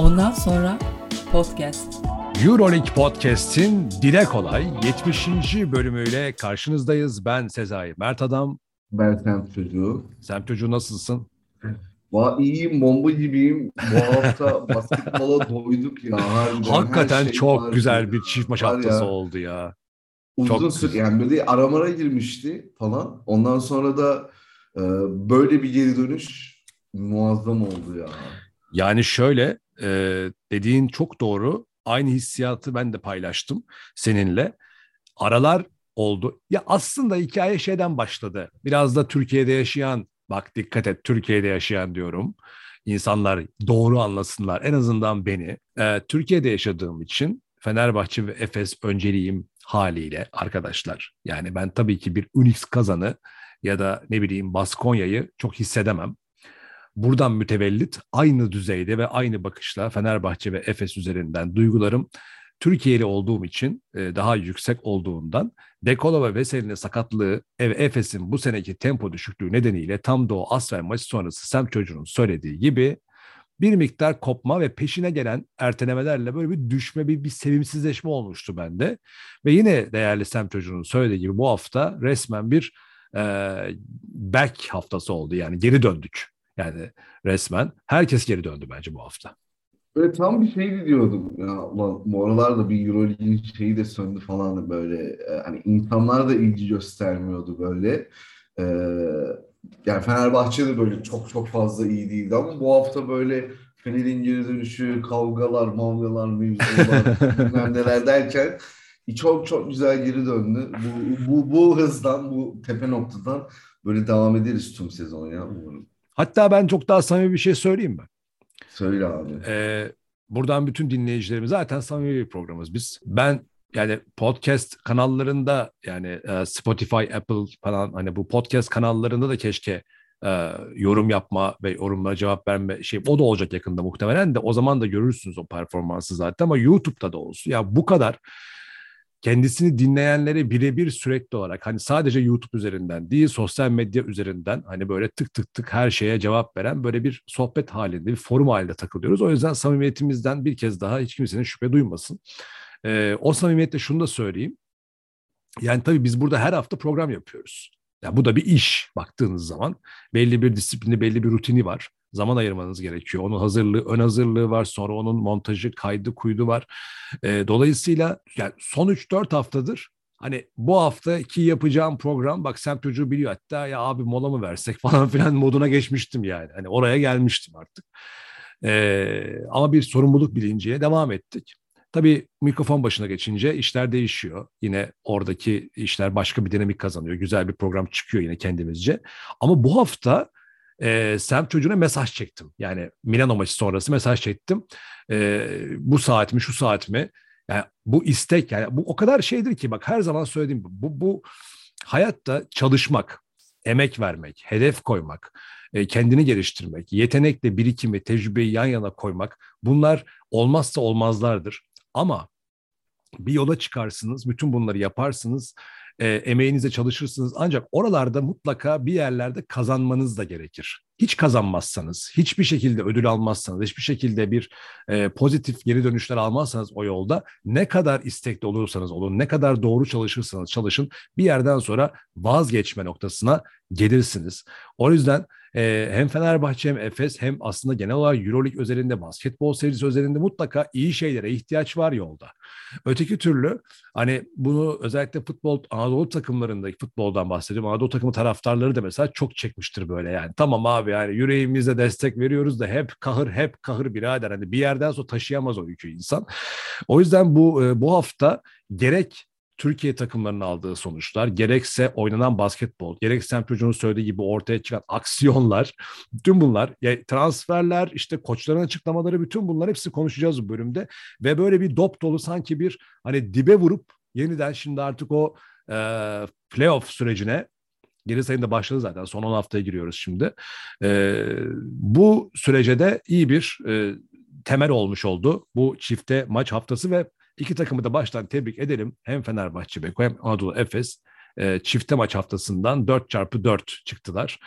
Ondan sonra podcast. Euroleague Podcast'in Dile Kolay 70. bölümüyle karşınızdayız. Ben Sezai Mert Adam. Ben Semt Çocuğu. Semt Çocuğu nasılsın? Va iyiyim, bomba gibiyim. Bu hafta basketbola doyduk ya. Harbiden Hakikaten şey çok güzel ya. bir çift maç haftası ya. oldu ya. Uzun süre yani böyle aramara girmişti falan. Ondan sonra da e, böyle bir geri dönüş muazzam oldu ya. Yani şöyle e, dediğin çok doğru. Aynı hissiyatı ben de paylaştım seninle. Aralar oldu. Ya aslında hikaye şeyden başladı. Biraz da Türkiye'de yaşayan, bak dikkat et Türkiye'de yaşayan diyorum. İnsanlar doğru anlasınlar. En azından beni. E, Türkiye'de yaşadığım için Fenerbahçe ve Efes önceliğim haliyle arkadaşlar. Yani ben tabii ki bir Unix kazanı ya da ne bileyim Baskonya'yı çok hissedemem. Buradan mütevellit aynı düzeyde ve aynı bakışla Fenerbahçe ve Efes üzerinden duygularım Türkiye'li olduğum için e, daha yüksek olduğundan Dekola ve Veseli'nin sakatlığı ve Efes'in bu seneki tempo düşüklüğü nedeniyle tam da o Asfer maçı sonrası Sem çocuğunun söylediği gibi bir miktar kopma ve peşine gelen ertelemelerle böyle bir düşme, bir, bir sevimsizleşme olmuştu bende. Ve yine değerli Sem çocuğunun söylediği gibi bu hafta resmen bir e, back haftası oldu. Yani geri döndük. Yani resmen herkes geri döndü bence bu hafta. Böyle tam bir şeydi diyordum. Ya ulan bu aralarda bir Euroleague'in şeyi de söndü falan böyle. E, hani insanlar da ilgi göstermiyordu böyle. Ee, yani Fenerbahçe de böyle çok çok fazla iyi değildi ama bu hafta böyle Fener'in geri dönüşü, kavgalar, mavgalar, mevzular, neler derken çok çok güzel geri döndü. Bu, bu, bu hızdan, bu tepe noktadan böyle devam ederiz tüm sezon ya umarım. Hatta ben çok daha samimi bir şey söyleyeyim mi? Söyle abi. Ee, buradan bütün dinleyicilerimiz zaten samimi bir programız biz. Ben yani podcast kanallarında yani e, Spotify, Apple falan hani bu podcast kanallarında da keşke e, yorum yapma ve yorumlara cevap verme şey o da olacak yakında muhtemelen de o zaman da görürsünüz o performansı zaten ama YouTube'da da olsun. Ya bu kadar kendisini dinleyenlere birebir sürekli olarak hani sadece YouTube üzerinden değil sosyal medya üzerinden hani böyle tık tık tık her şeye cevap veren böyle bir sohbet halinde bir forum halinde takılıyoruz. O yüzden samimiyetimizden bir kez daha hiç kimsenin şüphe duymasın. Ee, o samimiyetle şunu da söyleyeyim. Yani tabii biz burada her hafta program yapıyoruz. Ya bu da bir iş baktığınız zaman. Belli bir disiplini, belli bir rutini var zaman ayırmanız gerekiyor. Onun hazırlığı, ön hazırlığı var. Sonra onun montajı, kaydı, kuydu var. E, dolayısıyla yani son 3-4 haftadır hani bu hafta ki yapacağım program bak sen çocuğu biliyor hatta ya abi mola mı versek falan filan moduna geçmiştim yani. Hani oraya gelmiştim artık. E, ama bir sorumluluk bilinciye devam ettik. Tabii mikrofon başına geçince işler değişiyor. Yine oradaki işler başka bir dinamik kazanıyor. Güzel bir program çıkıyor yine kendimizce. Ama bu hafta e, Sem çocuğuna mesaj çektim. Yani Milano maçı sonrası mesaj çektim. E, bu saat mi şu saat mi? Yani bu istek yani bu o kadar şeydir ki bak her zaman söylediğim bu bu hayatta çalışmak, emek vermek, hedef koymak, kendini geliştirmek, yetenekle birikimi, tecrübeyi yan yana koymak bunlar olmazsa olmazlardır. Ama bir yola çıkarsınız, bütün bunları yaparsınız e, emeğinize çalışırsınız. Ancak oralarda mutlaka bir yerlerde kazanmanız da gerekir. Hiç kazanmazsanız, hiçbir şekilde ödül almazsanız, hiçbir şekilde bir e, pozitif geri dönüşler almazsanız o yolda ne kadar istekli olursanız olun, ne kadar doğru çalışırsanız çalışın bir yerden sonra vazgeçme noktasına gelirsiniz. O yüzden e, hem Fenerbahçe hem Efes hem aslında genel olarak Euroleague özelinde basketbol serisi özelinde mutlaka iyi şeylere ihtiyaç var yolda. Öteki türlü hani bunu özellikle futbol Anadolu takımlarındaki futboldan bahsediyorum. Anadolu takımı taraftarları da mesela çok çekmiştir böyle yani. Tamam abi yani yüreğimizle destek veriyoruz da hep kahır hep kahır birader. Hani bir yerden sonra taşıyamaz o yükü insan. O yüzden bu bu hafta gerek Türkiye takımlarının aldığı sonuçlar, gerekse oynanan basketbol, gerekse Sam çocuğun söylediği gibi ortaya çıkan aksiyonlar, bütün bunlar, transferler, işte koçların açıklamaları, bütün bunlar hepsi konuşacağız bu bölümde. Ve böyle bir dop dolu sanki bir hani dibe vurup yeniden şimdi artık o e, playoff sürecine geri sayımda başladı zaten. Son 10 haftaya giriyoruz şimdi. E, bu sürece de iyi bir e, temel olmuş oldu. Bu çifte maç haftası ve İki takımı da baştan tebrik edelim. Hem Fenerbahçe Beko hem Anadolu Efes e, çifte maç haftasından 4 çarpı 4 çıktılar.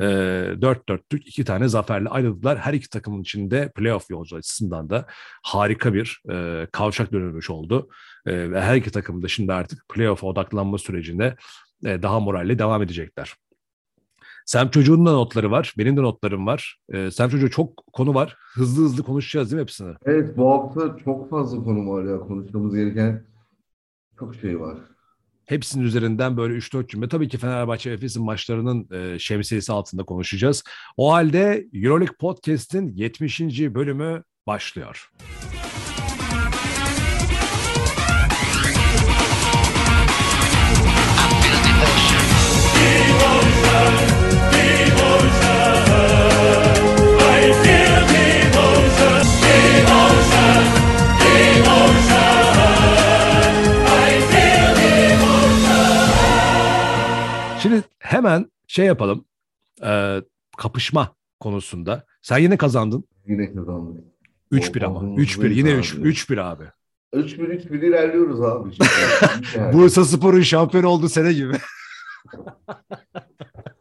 E, 4-4'lük iki tane zaferle ayrıldılar. Her iki takımın içinde playoff yolcu açısından da harika bir e, kavşak dönülmüş oldu. E, ve her iki takım da şimdi artık playoff'a odaklanma sürecinde e, daha moralle devam edecekler. Sem Çocuğu'nun da notları var. Benim de notlarım var. Ee, Sem Çocuğu çok konu var. Hızlı hızlı konuşacağız değil mi hepsini? Evet bu hafta çok fazla konu var ya konuşmamız gereken çok şey var. Hepsinin üzerinden böyle 3-4 cümle. Tabii ki Fenerbahçe ve Efes'in maçlarının e, şemsiyesi altında konuşacağız. O halde Euroleague Podcast'in 70. bölümü başlıyor. Şimdi hemen şey yapalım. E, kapışma konusunda. Sen yine kazandın. Yine kazandık. 3-1 ama. 3-1 yine 3 3-1 abi. 3-1-3-1 ilerliyoruz abi. Yani. Bursa Spor'un şampiyon olduğu sene gibi.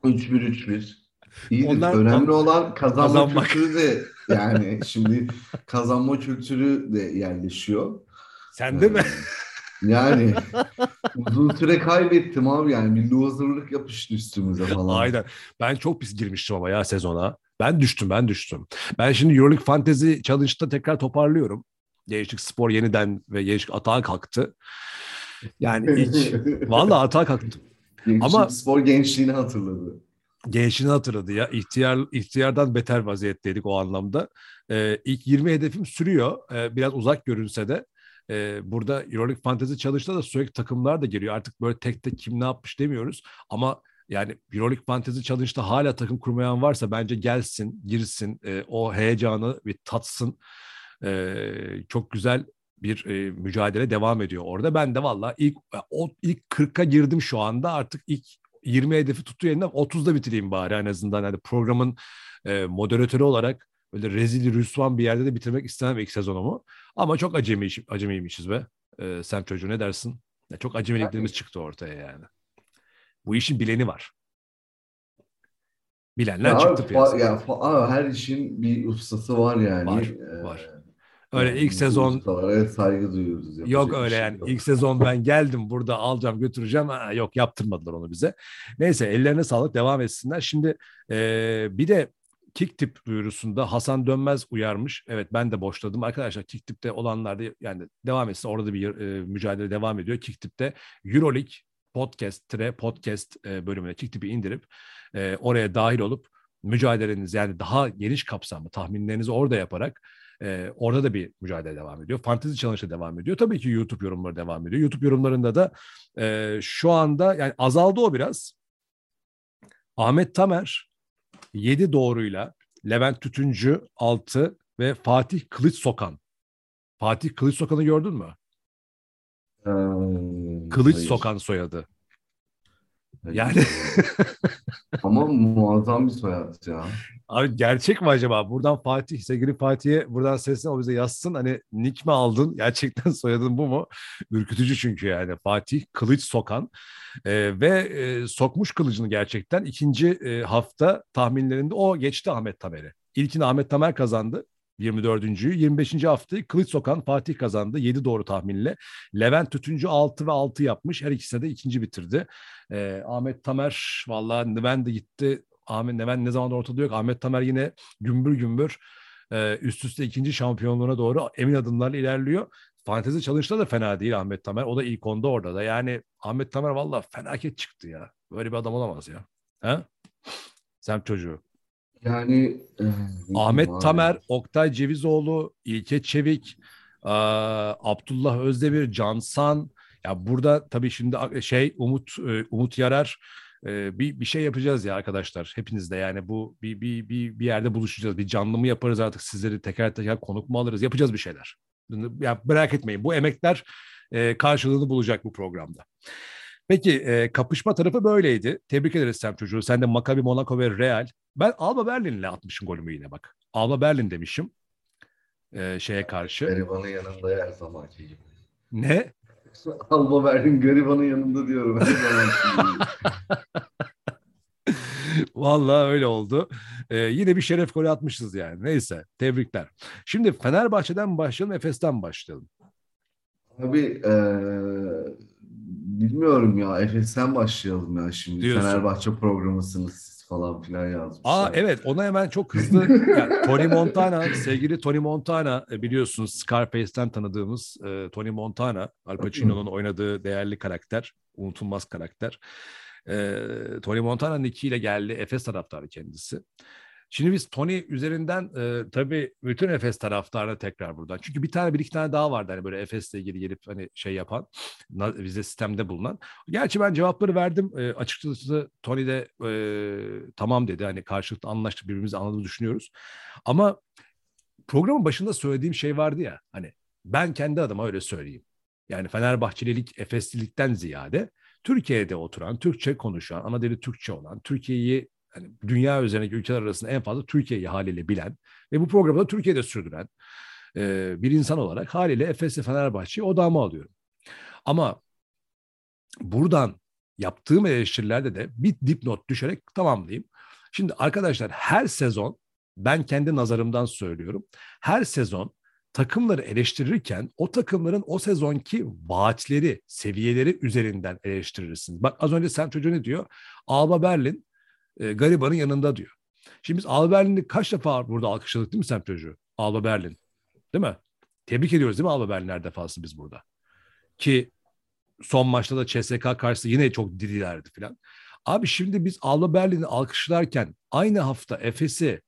3-1-3-1. İyidir. Onlar- Önemli olan kazanma Kazanmak. kültürü de yani şimdi kazanma kültürü de yerleşiyor. Sen de mi? Yani uzun süre kaybettim abi yani milli hazırlık yapıştı üstümüze falan. Aynen. Ben çok pis girmiştim ama ya sezona. Ben düştüm, ben düştüm. Ben şimdi Euroleague Fantasy Challenge'da tekrar toparlıyorum. Gençlik Spor yeniden ve Gençlik atağa kalktı. Yani ilk, vallahi atağa kalktı. Gençlik Ama- spor gençliğini hatırladı. Gençliğini hatırladı ya. İhtiyar, ihtiyardan beter vaziyetteydik o anlamda. Ee, ilk 20 hedefim sürüyor. Ee, biraz uzak görünse de. Ee, burada Euroleague Fantasy Challenge'da da sürekli takımlar da geliyor. Artık böyle tek tek kim ne yapmış demiyoruz. Ama yani Euroleague Fantasy Challenge'da hala takım kurmayan varsa bence gelsin, girsin, e, o heyecanı bir tatsın. Ee, çok güzel bir e, mücadele devam ediyor orada. Ben de valla ilk o ilk 40'a girdim şu anda. Artık ilk 20 hedefi tutuyor elinden 30'da bitireyim bari en azından. Yani programın e, moderatörü olarak böyle rezil rüsvan bir yerde de bitirmek istemem ilk sezonumu. Ama çok acemi, acemiymişiz be. E, Sem çocuğu ne dersin? Ya çok acemiliklerimiz çıktı ortaya yani. Bu işin bileni var. Bilenler Ya çıktı piyasaya. ya fa- her işin bir ustası var yani. Var, Ee, var. Öyle ilk sezon ustalara saygı duyuyoruz. Yok öyle şey yani. yok. İlk sezon ben geldim burada alacağım götüreceğim. Ha, yok yaptırmadılar onu bize. Neyse ellerine sağlık devam etsinler. Şimdi e, bir de Kicktip duyurusunda Hasan Dönmez uyarmış. Evet ben de boşladım. Arkadaşlar Kicktip'te olanlar da yani devam etsin. Orada bir e, mücadele devam ediyor. Kicktip'te Euroleague podcast tire podcast e, bölümüne Kicktip'i indirip e, oraya dahil olup mücadeleniz yani daha geniş kapsamlı tahminlerinizi orada yaparak ee, orada da bir mücadele devam ediyor. Fantasy Challenge'da devam ediyor. Tabii ki YouTube yorumları devam ediyor. YouTube yorumlarında da e, şu anda yani azaldı o biraz. Ahmet Tamer 7 doğruyla Levent Tütüncü 6 ve Fatih Kılıç Sokan. Fatih Kılıç Sokan'ı gördün mü? Ee, Kılıç hayır. Sokan soyadı. Yani Ama muazzam bir soyad ya. Abi gerçek mi acaba? Buradan Fatih, sevgili Fatih'e buradan seslen o bize yazsın. Hani nick mi aldın? Gerçekten soyadın bu mu? Ürkütücü çünkü yani. Fatih Kılıç Sokan. Ee, ve e, sokmuş kılıcını gerçekten. ikinci e, hafta tahminlerinde o geçti Ahmet Tamer'i. İlkini Ahmet Tamer kazandı. 24. 25. haftayı Kılıç Sokan Fatih kazandı. 7 doğru tahminle. Levent Tütüncü 6 ve 6 yapmış. Her ikisine de ikinci bitirdi. Ee, Ahmet Tamer vallahi ben de gitti. Ahmet Neven ne zaman ortada yok. Ahmet Tamer yine gümbür gümbür e, üst üste ikinci şampiyonluğuna doğru emin adımlarla ilerliyor. Fantezi Challenge'da da fena değil Ahmet Tamer. O da ilk onda orada da. Yani Ahmet Tamer valla felaket çıktı ya. Böyle bir adam olamaz ya. Ha? Sen çocuğu. Yani e, Ahmet abi. Tamer, Oktay Cevizoğlu, İlke Çevik, e, Abdullah Özdemir, Cansan. Ya burada tabii şimdi şey Umut e, Umut Yarar e, bir bir şey yapacağız ya arkadaşlar. Hepinizde yani bu bir bir bir bir yerde buluşacağız. Bir canlı mı yaparız artık sizleri teker teker konuk mu alırız? Yapacağız bir şeyler. Ya merak etmeyin. Bu emekler e, karşılığını bulacak bu programda. Peki e, kapışma tarafı böyleydi. Tebrik ederiz Sem çocuğu. Sen de Maccabi Monaco ve Real. Ben Alba Berlin'le atmışım golümü yine bak. Alba Berlin demişim. E, şeye karşı. Garibanın yanında her zamanki gibi. Ne? Alba Berlin garibanın yanında diyorum. Vallahi öyle oldu. Ee, yine bir şeref golü atmışız yani. Neyse tebrikler. Şimdi Fenerbahçe'den başlayalım, Efes'ten başlayalım. Abi eee, bilmiyorum ya. Efes'ten başlayalım ya şimdi. Diyorsun. Fenerbahçe programısınız falan filan yazmışlar. Aa evet ona hemen çok hızlı yani Tony Montana sevgili Tony Montana e, biliyorsunuz Scarface'ten tanıdığımız e, Tony Montana Al Pacino'nun oynadığı değerli karakter unutulmaz karakter e, Tony Montana nickiyle geldi Efes taraftarı kendisi. Şimdi biz Tony üzerinden e, tabii bütün Efes taraftarına tekrar buradan. Çünkü bir tane bir iki tane daha vardı hani böyle Efes'le ilgili gelip hani şey yapan vize sistemde bulunan. Gerçi ben cevapları verdim. E, açıkçası Tony de e, tamam dedi. Hani karşılıklı anlaştık birbirimizi anladığımızı düşünüyoruz. Ama programın başında söylediğim şey vardı ya hani ben kendi adıma öyle söyleyeyim. Yani Fenerbahçelilik, Efeslilikten ziyade Türkiye'de oturan, Türkçe konuşan, ana dili Türkçe olan, Türkiye'yi hani dünya üzerindeki ülkeler arasında en fazla Türkiye'yi haliyle bilen ve bu programı da Türkiye'de sürdüren e, bir insan olarak haliyle Efes'le Fenerbahçe'yi odağıma alıyorum. Ama buradan yaptığım eleştirilerde de bir dipnot düşerek tamamlayayım. Şimdi arkadaşlar her sezon ben kendi nazarımdan söylüyorum. Her sezon takımları eleştirirken o takımların o sezonki vaatleri, seviyeleri üzerinden eleştirirsiniz. Bak az önce sen çocuğu ne diyor? Alba Berlin e, garibanın yanında diyor. Şimdi biz Alba Berlin'i kaç defa burada alkışladık değil mi sen çocuğu? Alba Berlin. Değil mi? Tebrik ediyoruz değil mi Alba Berlin her defası biz burada? Ki son maçta da CSK karşısında yine çok dirilerdi falan. Abi şimdi biz Alba Berlin'i alkışlarken aynı hafta Efes'i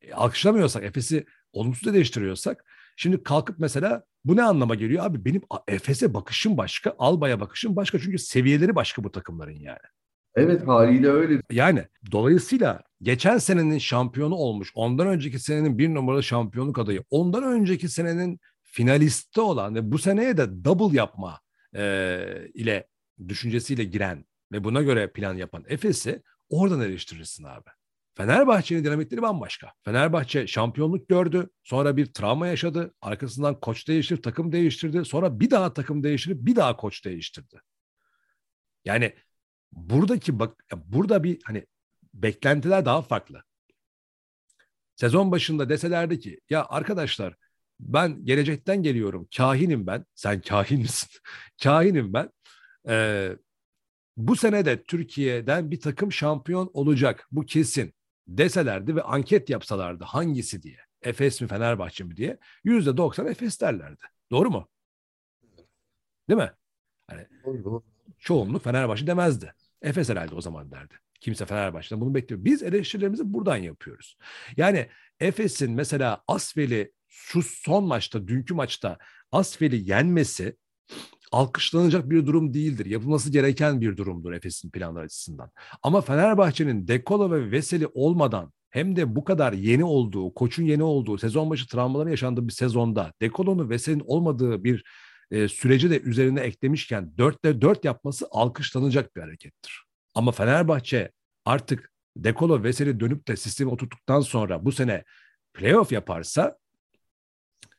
e, alkışlamıyorsak, Efes'i olumsuz eleştiriyorsak şimdi kalkıp mesela bu ne anlama geliyor? Abi benim Efes'e bakışım başka, Alba'ya bakışım başka. Çünkü seviyeleri başka bu takımların yani. Evet haliyle öyle. Yani dolayısıyla geçen senenin şampiyonu olmuş, ondan önceki senenin bir numaralı şampiyonluk adayı, ondan önceki senenin finalisti olan ve bu seneye de double yapma e, ile düşüncesiyle giren ve buna göre plan yapan Efes'i oradan eleştirirsin abi. Fenerbahçe'nin dinamikleri bambaşka. Fenerbahçe şampiyonluk gördü. Sonra bir travma yaşadı. Arkasından koç değiştirdi, takım değiştirdi. Sonra bir daha takım değiştirip bir daha koç değiştirdi. Yani buradaki bak burada bir hani beklentiler daha farklı. Sezon başında deselerdi ki ya arkadaşlar ben gelecekten geliyorum. Kahinim ben. Sen kahin misin? kahinim ben. Ee, bu sene de Türkiye'den bir takım şampiyon olacak. Bu kesin deselerdi ve anket yapsalardı hangisi diye. Efes mi Fenerbahçe mi diye. Yüzde doksan Efes derlerdi. Doğru mu? Değil mi? Hani çoğunluk Fenerbahçe demezdi. Efes herhalde o zaman derdi. Kimse Fenerbahçe'den bunu bekliyor. Biz eleştirilerimizi buradan yapıyoruz. Yani Efes'in mesela Asfel'i şu son maçta, dünkü maçta Asfel'i yenmesi alkışlanacak bir durum değildir. Yapılması gereken bir durumdur Efes'in planları açısından. Ama Fenerbahçe'nin Dekolo ve Veseli olmadan hem de bu kadar yeni olduğu, koçun yeni olduğu, sezon başı travmaları yaşandığı bir sezonda Dekolo'nun Veseli'nin olmadığı bir e, süreci de üzerine eklemişken 4'te 4 yapması alkışlanacak bir harekettir. Ama Fenerbahçe artık Dekolo Veseli dönüp de sistemi oturttuktan sonra bu sene playoff yaparsa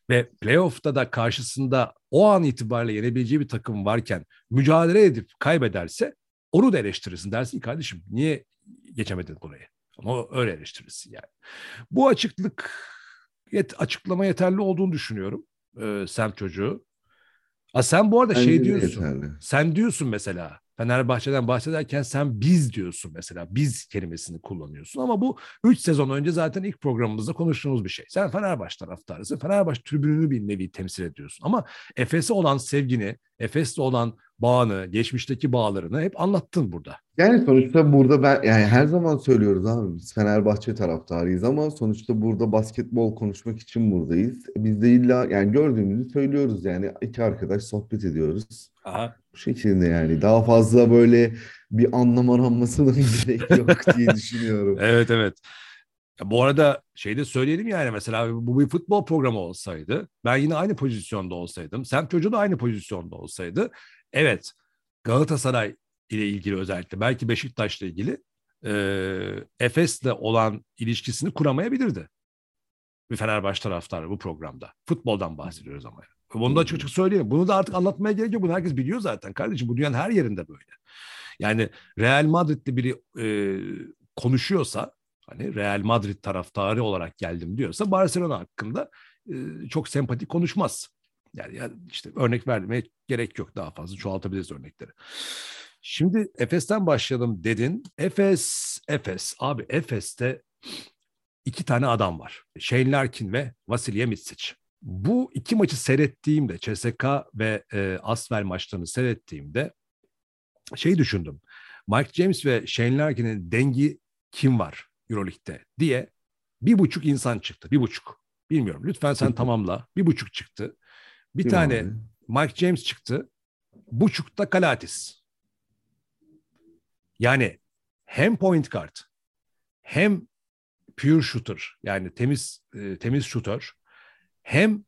ve playoff'ta da karşısında o an itibariyle yenebileceği bir takım varken mücadele edip kaybederse onu da eleştirirsin. Dersin kardeşim niye geçemedin burayı? Ama öyle eleştirirsin yani. Bu açıklık yet, açıklama yeterli olduğunu düşünüyorum. Ee, Sem çocuğu. Ha sen bu arada Bence şey diyorsun. yeterli. Sen diyorsun mesela Fenerbahçe'den bahsederken sen biz diyorsun mesela. Biz kelimesini kullanıyorsun ama bu 3 sezon önce zaten ilk programımızda konuştuğumuz bir şey. Sen Fenerbahçe taraftarısın. Fenerbahçe tribününü bir nevi temsil ediyorsun. Ama Efes'e olan sevgini, Efes'le olan bağını, geçmişteki bağlarını hep anlattın burada. Yani sonuçta burada ben yani her zaman söylüyoruz abi biz Fenerbahçe taraftarıyız ama sonuçta burada basketbol konuşmak için buradayız. Biz de illa yani gördüğümüzü söylüyoruz yani iki arkadaş sohbet ediyoruz. Aha. Bu şekilde yani daha fazla böyle bir anlam aranmasına gerek yok diye düşünüyorum. Evet evet. Ya bu arada şey de söyleyelim yani mesela bu bir futbol programı olsaydı ben yine aynı pozisyonda olsaydım Sem çocuğu da aynı pozisyonda olsaydı evet Galatasaray ile ilgili özellikle belki Beşiktaş'la ilgili e, Efes'le olan ilişkisini kuramayabilirdi. Bir Fenerbahçe taraftarı bu programda. Futboldan bahsediyoruz ama. Bunu da açık açık söyleyeyim. Bunu da artık anlatmaya gerek yok. Bunu herkes biliyor zaten kardeşim. Bu dünyanın her yerinde böyle. Yani Real Madrid'li biri e, konuşuyorsa hani Real Madrid taraftarı olarak geldim diyorsa Barcelona hakkında e, çok sempatik konuşmaz. Yani, yani işte örnek vermeye gerek yok daha fazla çoğaltabiliriz örnekleri. Şimdi Efes'ten başlayalım dedin. Efes, Efes. Abi Efes'te iki tane adam var. Shane Larkin ve Vasilya Mitsic. Bu iki maçı seyrettiğimde, CSK ve e, Asvel maçlarını seyrettiğimde şey düşündüm. Mike James ve Shane Larkin'in dengi kim var Euroleague'de diye bir buçuk insan çıktı. Bir buçuk. Bilmiyorum. Lütfen sen tamamla. Bir buçuk çıktı. Bir Kim tane abi? Mike James çıktı. Buçukta Kalatis. Yani hem point guard hem pure shooter yani temiz e, temiz shooter hem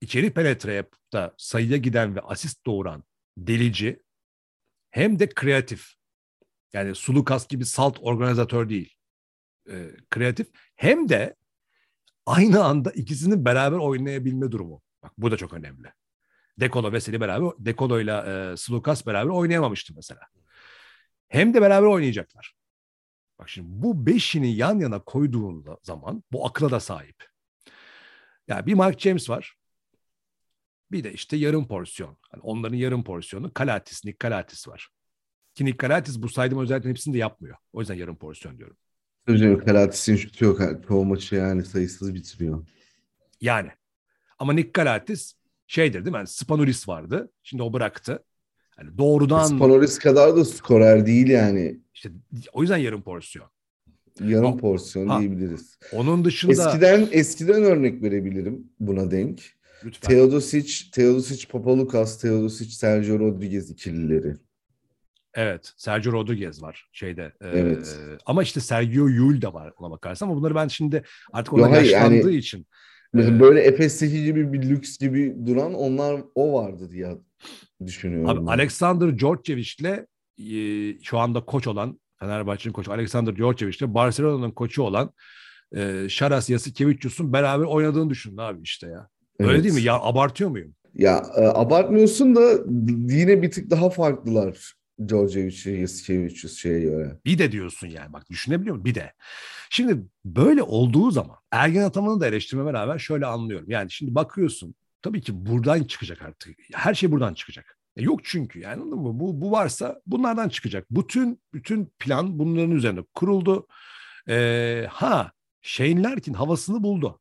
içeri penetre yapıp da sayıya giden ve asist doğuran delici hem de kreatif. Yani Sulukas gibi salt organizatör değil. E, kreatif. Hem de aynı anda ikisinin beraber oynayabilme durumu. Bak bu da çok önemli. Dekolo Veseli beraber, Dekolo ile e, Slukas beraber oynayamamıştı mesela. Hem de beraber oynayacaklar. Bak şimdi bu beşini yan yana koyduğun zaman bu akla da sahip. Yani bir Mark James var. Bir de işte yarım porsiyon. Yani onların yarım porsiyonu Kalatis, Nick Kalatis var. Ki Nick Kalatis bu saydığım özelliklerin hepsini de yapmıyor. O yüzden yarım porsiyon diyorum. Hocam Kalatis'in şutu yok. Çoğu maçı yani sayısız bitiriyor. Yani. Ama Nick Kalatis şeydir değil mi? Yani Spanulis vardı. Şimdi o bıraktı. Yani doğrudan... Spanulis kadar da skorer değil yani. İşte o yüzden yarım porsiyon. Yarım porsiyon ha, diyebiliriz. Onun dışında... Eskiden eskiden örnek verebilirim buna denk. Lütfen. Teodosic, Teodosic, Papalukas, Teodosic, Sergio Rodriguez ikilileri. Evet, Sergio Rodriguez var şeyde. Evet. E, ama işte Sergio Yul da var ona bakarsan ama bunları ben şimdi artık ona yaşlandığı yani, için Mesela böyle Efes'teki gibi bir lüks gibi duran onlar o vardı diye düşünüyorum. Abi, Alexander Djordjevic'le e, şu anda koç olan Fenerbahçe'nin koçu Alexander Djordjevic'le Barcelona'nın koçu olan e, Şaras Yasikevicius'un beraber oynadığını düşünün abi işte ya. Öyle evet. değil mi? Ya abartıyor muyum? Ya e, abartmıyorsun da yine bir tık daha farklılar Djordjevic, Yasikevicius şeye göre. Bir de diyorsun yani bak düşünebiliyor musun? Bir de. Şimdi böyle olduğu zaman Ergen Ataman'ı da eleştirmeme rağmen şöyle anlıyorum. Yani şimdi bakıyorsun tabii ki buradan çıkacak artık. Her şey buradan çıkacak. E yok çünkü yani anladın mı? Bu, bu varsa bunlardan çıkacak. Bütün bütün plan bunların üzerine kuruldu. Ee, ha Shane Larkin havasını buldu.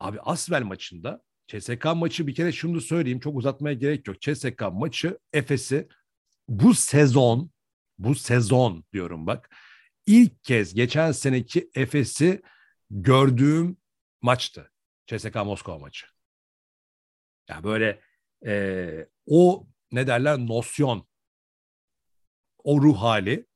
Abi Asvel maçında CSK maçı bir kere şunu söyleyeyim çok uzatmaya gerek yok. CSK maçı Efes'i bu sezon bu sezon diyorum bak ilk kez geçen seneki Efes'i gördüğüm maçtı. CSK Moskova maçı. Ya yani böyle e, o ne derler nosyon o ruh hali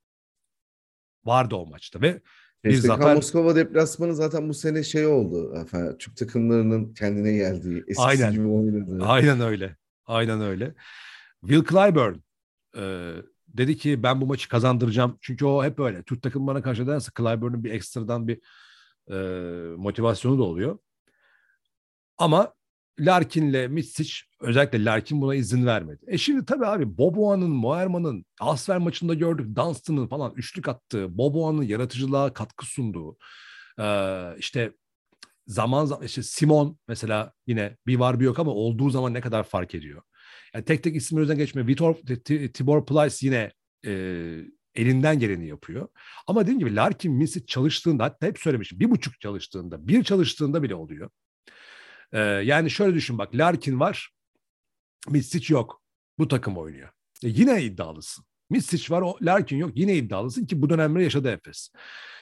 vardı o maçta ve bir CSK zafer... Moskova deplasmanı zaten bu sene şey oldu efendim. Türk takımlarının kendine geldiği, eskisi Aynen. gibi oynadığı. Aynen öyle. Aynen öyle. Will Clyburn e, dedi ki ben bu maçı kazandıracağım. Çünkü o hep öyle. Türk takımlarına karşı nedense Clyburn'un bir ekstradan bir e, motivasyonu da oluyor. Ama Larkin'le Mitsic özellikle Larkin buna izin vermedi. E şimdi tabii abi Boboa'nın, Moerman'ın, Asfer maçında gördük Dunstan'ın falan üçlük attığı, Boboa'nın yaratıcılığa katkı sunduğu, e, işte zaman zaman işte Simon mesela yine bir var bir yok ama olduğu zaman ne kadar fark ediyor. Yani tek tek isimlerden geçme. Vitor, Tibor Plyce yine e, elinden geleni yapıyor. Ama dediğim gibi Larkin Misic çalıştığında hatta hep söylemişim bir buçuk çalıştığında bir çalıştığında bile oluyor. Ee, yani şöyle düşün bak Larkin var Misic yok. Bu takım oynuyor. E, yine iddialısın. Misic var, Larkin yok. Yine iddialısın ki bu dönemleri yaşadı Efes.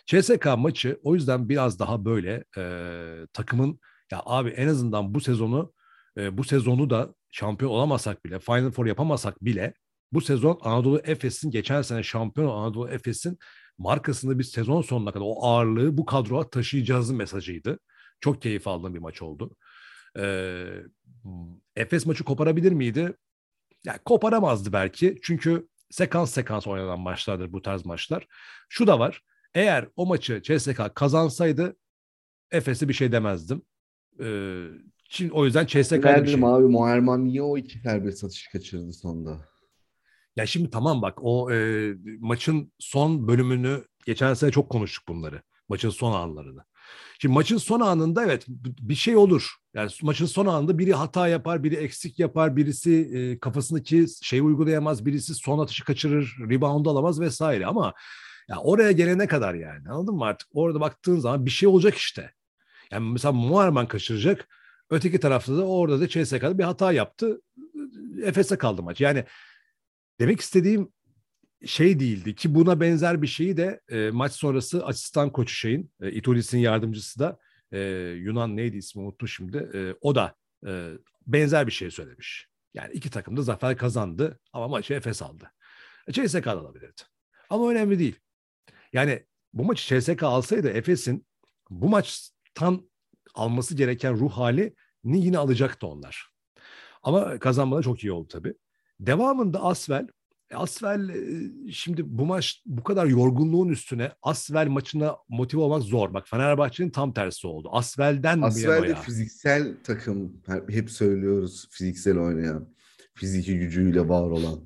CSK maçı o yüzden biraz daha böyle e, takımın ya abi en azından bu sezonu e, bu sezonu da şampiyon olamasak bile, Final Four yapamasak bile bu sezon Anadolu Efes'in geçen sene şampiyon Anadolu Efes'in markasını bir sezon sonuna kadar o ağırlığı bu kadroya taşıyacağızın mesajıydı. Çok keyif aldığım bir maç oldu. Ee, Efes maçı koparabilir miydi? Yani koparamazdı belki. Çünkü sekans sekans oynanan maçlardır bu tarz maçlar. Şu da var. Eğer o maçı CSK kazansaydı Efes'e bir şey demezdim. Ee, Şimdi o yüzden CSK'da bir Verdim şey. abi Muharman niye o iki serbest atış kaçırdı sonda? Ya şimdi tamam bak o e, maçın son bölümünü geçen sene çok konuştuk bunları. Maçın son anlarını. Şimdi maçın son anında evet bir şey olur. Yani maçın son anında biri hata yapar, biri eksik yapar, birisi e, kafasındaki şeyi uygulayamaz, birisi son atışı kaçırır, rebound alamaz vesaire. Ama ya oraya gelene kadar yani anladın mı artık? Orada baktığın zaman bir şey olacak işte. Yani mesela Muharman kaçıracak. Öteki tarafta da orada da CSK'da bir hata yaptı. Efes'e kaldı maç. Yani demek istediğim şey değildi ki buna benzer bir şeyi de e, maç sonrası asistan koçu şeyin e, Itolis'in yardımcısı da e, Yunan neydi ismi unuttum şimdi e, o da e, benzer bir şey söylemiş. Yani iki takım da zafer kazandı ama maçı Efes aldı. E, CSK alabilirdi. Ama önemli değil. Yani bu maçı CSK alsaydı Efes'in bu maçtan alması gereken ruh halini yine alacaktı onlar. Ama kazanmaları çok iyi oldu tabii. Devamında Asvel Asvel e, şimdi bu maç bu kadar yorgunluğun üstüne Asvel maçına motive olmak zor. Bak Fenerbahçe'nin tam tersi oldu. Asvel'den Asvel de fiziksel takım. Hep, söylüyoruz fiziksel oynayan. Fiziki gücüyle var olan.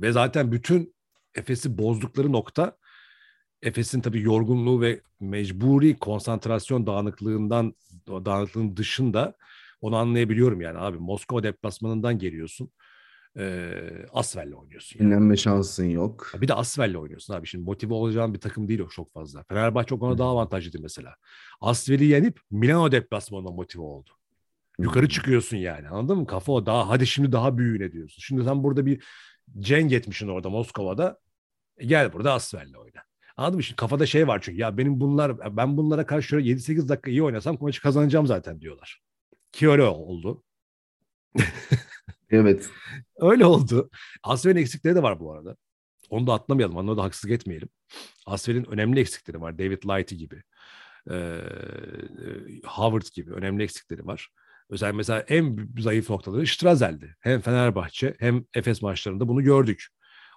Ve zaten bütün Efes'i bozdukları nokta Efes'in tabii yorgunluğu ve mecburi konsantrasyon dağınıklığından dağınıklığın dışında onu anlayabiliyorum yani abi Moskova deplasmanından geliyorsun. E, Asvel'le oynuyorsun. Yani. Dinlenme şansın yok. Bir de Asvel'le oynuyorsun abi. Şimdi motive olacağın bir takım değil o çok fazla. Fenerbahçe o konuda daha avantajlıydı mesela. Asvel'i yenip Milano deplasmanına motive oldu. Yukarı çıkıyorsun yani anladın mı? Kafa o daha hadi şimdi daha büyüğüne diyorsun. Şimdi sen burada bir cenk etmişsin orada Moskova'da. E gel burada Asvel'le oyna. Anladın mı? Şimdi kafada şey var çünkü ya benim bunlar ben bunlara karşı şöyle 7-8 dakika iyi oynasam maçı kazanacağım zaten diyorlar. Ki öyle oldu. Evet. Öyle oldu. Asvel'in eksikleri de var bu arada. Onu da atlamayalım. Ona da haksızlık etmeyelim. Asvel'in önemli eksikleri var. David Lighty gibi. Ee, Howard gibi önemli eksikleri var. Özellikle mesela en zayıf noktaları Strazel'di. Hem Fenerbahçe hem Efes maçlarında bunu gördük.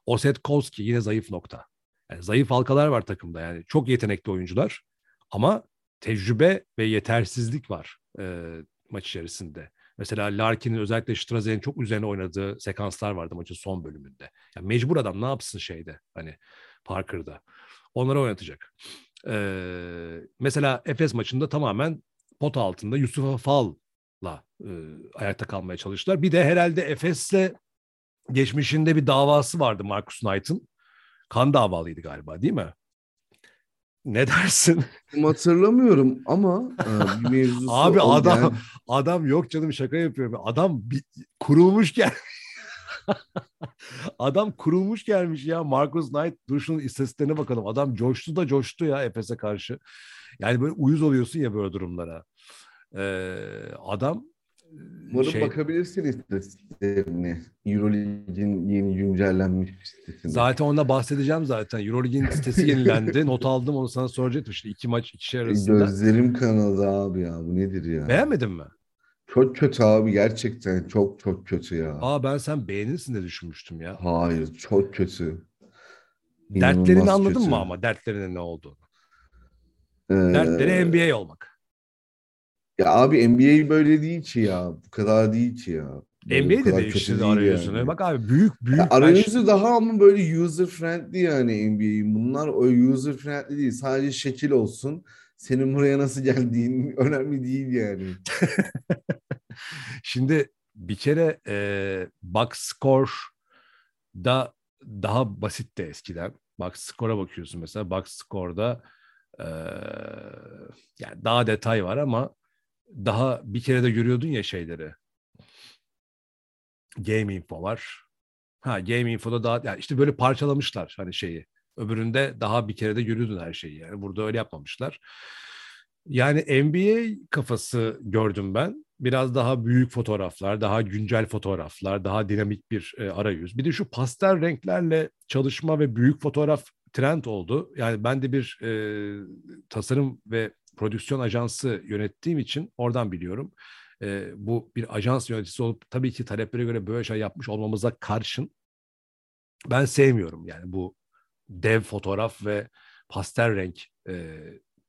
Osetkovski yine zayıf nokta. Yani zayıf halkalar var takımda. Yani çok yetenekli oyuncular ama tecrübe ve yetersizlik var e, maç içerisinde. Mesela Larkin'in özellikle Strazel'in çok üzerine oynadığı sekanslar vardı maçın son bölümünde. Yani mecbur adam ne yapsın şeyde hani Parker'da. Onları oynatacak. Ee, mesela Efes maçında tamamen pot altında Yusuf Afal'la e, ayakta kalmaya çalıştılar. Bir de herhalde Efes'le geçmişinde bir davası vardı Marcus Knight'ın. Kan davalıydı galiba değil mi? Ne dersin? Hatırlamıyorum ama e, bir mevzusu Abi adam yani. adam yok canım şaka yapıyorum. Adam bir, kurulmuş gel. adam kurulmuş gelmiş ya. Marcus Knight dur şunun istatistiklerine bakalım. Adam coştu da coştu ya Efes'e karşı. Yani böyle uyuz oluyorsun ya böyle durumlara. Ee, adam Umarım şey, bakabilirsin istatistiklerine. Euroleague'in yeni güncellenmiş sitesine. zaten onunla bahsedeceğim zaten. Euroleague'in sitesi yenilendi. Not aldım onu sana soracaktım. İşte iki maç ikişer arasında. Gözlerim kanadı abi ya. Bu nedir ya? Beğenmedin mi? Çok kötü abi gerçekten. Çok çok kötü ya. Aa ben sen beğenirsin de düşünmüştüm ya. Hayır çok kötü. Dertlerini İnanılmaz anladın kötü. mı ama dertlerinin ne olduğunu? Ee, Dertleri NBA olmak. Ya abi NBA böyle değil ki ya. Bu kadar değil ki ya. Böyle bu NBA de değiştirdi arayüzünü. yani. Bak abi büyük büyük. Ya arayüzü daha ama böyle user friendly yani NBA'in. Bunlar o user friendly değil. Sadece şekil olsun. Senin buraya nasıl geldiğin önemli değil yani. Şimdi bir kere e, box score da daha basitti eskiden. Box score'a bakıyorsun mesela. Box score'da e, yani daha detay var ama daha bir kere de görüyordun ya şeyleri. Game info var. Ha Game info'da daha yani işte böyle parçalamışlar hani şeyi. Öbüründe daha bir kere de görüyordun her şeyi yani. Burada öyle yapmamışlar. Yani NBA kafası gördüm ben. Biraz daha büyük fotoğraflar, daha güncel fotoğraflar, daha dinamik bir e, arayüz. Bir de şu pastel renklerle çalışma ve büyük fotoğraf trend oldu. Yani ben de bir e, tasarım ve prodüksiyon ajansı yönettiğim için oradan biliyorum. E, bu bir ajans yöneticisi olup tabii ki taleplere göre böyle şey yapmış olmamıza karşın ben sevmiyorum yani bu dev fotoğraf ve pastel renk e,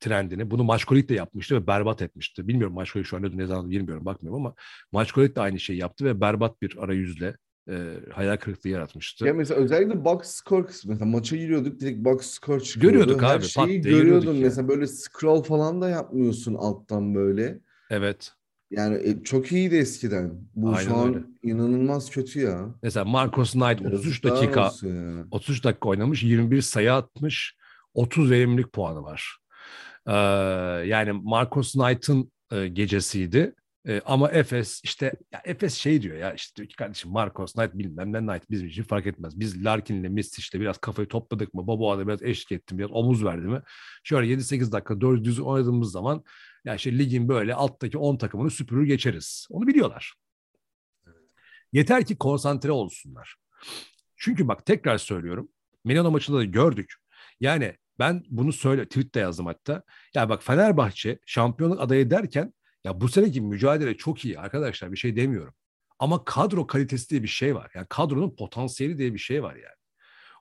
trendini. Bunu Maşkolik de yapmıştı ve berbat etmişti. Bilmiyorum Maşkolik şu an ne zaman bilmiyorum bakmıyorum ama Maşkolik de aynı şeyi yaptı ve berbat bir arayüzle e, hayal kırıklığı yaratmıştı. Ya mesela özellikle box score kısmı. Mesela maça giriyorduk direkt box score çıkıyordu. Görüyorduk Her abi, şeyi görüyordun. görüyorduk ya. Mesela böyle scroll falan da yapmıyorsun alttan böyle. Evet. Yani e, çok iyiydi eskiden. Bu Aynen şu an öyle. inanılmaz kötü ya. Mesela Marcos Knight 33 Yazıklar dakika olsun ya. 33 dakika oynamış, 21 sayı atmış, 30 verimlilik puanı var. Ee, yani Marcos Knight'ın e, gecesiydi. E, ama Efes işte ya Efes şey diyor ya işte diyor ki kardeşim Marcos Knight bilmem ne Knight bizim için fark etmez. Biz Larkin'le Mistic'le biraz kafayı topladık mı Boboa'da biraz eşlik ettim biraz omuz verdi mi şöyle 7-8 dakika doğru düz oynadığımız zaman ya işte ligin böyle alttaki 10 takımını süpürür geçeriz. Onu biliyorlar. Yeter ki konsantre olsunlar. Çünkü bak tekrar söylüyorum. Milano maçında da gördük. Yani ben bunu söyle tweette yazdım hatta. Ya bak Fenerbahçe şampiyonluk adayı derken ya bu seneki mücadele çok iyi arkadaşlar bir şey demiyorum. Ama kadro kalitesi diye bir şey var. Yani kadronun potansiyeli diye bir şey var yani.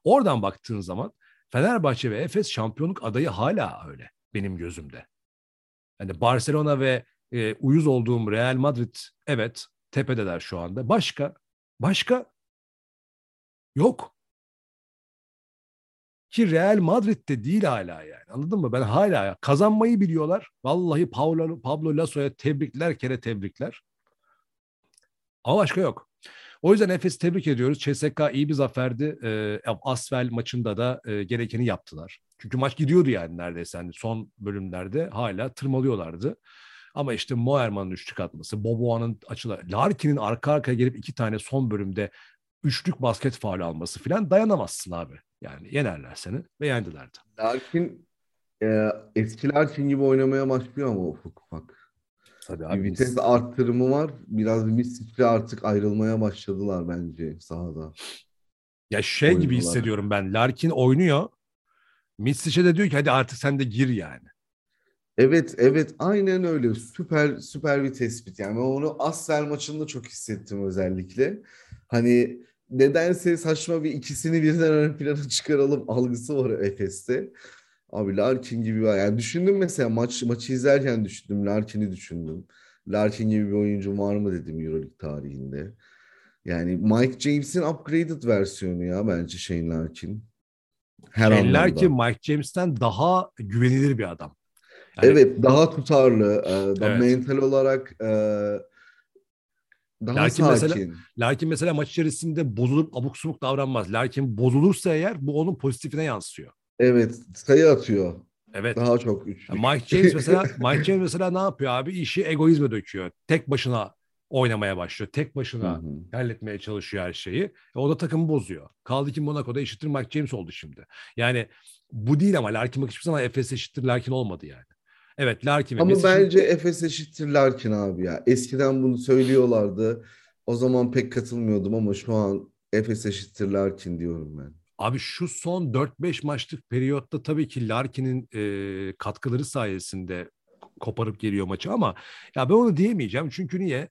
Oradan baktığın zaman Fenerbahçe ve Efes şampiyonluk adayı hala öyle benim gözümde. Yani Barcelona ve e, uyuz olduğum Real Madrid evet tepedeler şu anda. Başka başka yok. Ki Real Madrid'de değil hala yani. Anladın mı? Ben hala kazanmayı biliyorlar. Vallahi Pablo, Pablo Lasso'ya tebrikler kere tebrikler. Ama başka yok. O yüzden Efes'i tebrik ediyoruz. CSK iyi bir zaferdi. E, Asvel maçında da e, gerekeni yaptılar. Çünkü maç gidiyordu yani neredeyse. Yani son bölümlerde hala tırmalıyorlardı. Ama işte Moerman'ın üçlük atması, Boboa'nın açıları, Larkin'in arka arkaya gelip iki tane son bölümde üçlük basket faal alması falan dayanamazsın abi. Yani yenerler seni ve yendiler de. Larkin e, eski Larkin gibi oynamaya başlıyor ama ufak ufak. Tabii Bir abi. vites arttırımı var. Biraz Misic'le artık ayrılmaya başladılar bence sahada. Ya şey gibi oynuyorlar. hissediyorum ben. Larkin oynuyor. Mitsic'e de diyor ki hadi artık sen de gir yani. Evet, evet, aynen öyle. Süper, süper bir tespit. Yani ben onu Asvel maçında çok hissettim özellikle. Hani nedense saçma bir ikisini birden ön plana çıkaralım algısı var Efes'te. Abi Larkin gibi var. Yani düşündüm mesela maç maçı izlerken düşündüm. Larkin'i düşündüm. Larkin gibi bir oyuncu var mı dedim Euroleague tarihinde. Yani Mike James'in upgraded versiyonu ya bence Shane Larkin. Her Shane anlamda. Larkin Mike James'ten daha güvenilir bir adam. Yani Evet, daha tutarlı, e, daha Evet. mental olarak e, daha mesela- sakin. Larkin mesela maç içerisinde bozulup abuk subuk davranmaz. Larkin bozulursa eğer bu onun pozitifine yansıyor. Evet, sayı atıyor. Evet. Daha çok. Ya Mike James mesela Mike James mesela ne yapıyor abi? İşi egoizme döküyor. Tek başına oynamaya başlıyor. Tek başına hı. halletmeye çalışıyor her şeyi. E, o da takımı bozuyor. Kaldı ki Monaco'da eşittir Mike James oldu şimdi. Yani bu değil ama Larkin bak hiçbir zaman Efes eşittir Larkin olmadı yani. Evet Larkin Ama Messi bence Efes eşittir Larkin abi ya. Eskiden bunu söylüyorlardı. O zaman pek katılmıyordum ama şu an Efes eşittir Larkin diyorum ben. Abi şu son 4-5 maçlık periyotta tabii ki Larkin'in e, katkıları sayesinde koparıp geliyor maçı ama ya ben onu diyemeyeceğim. Çünkü niye?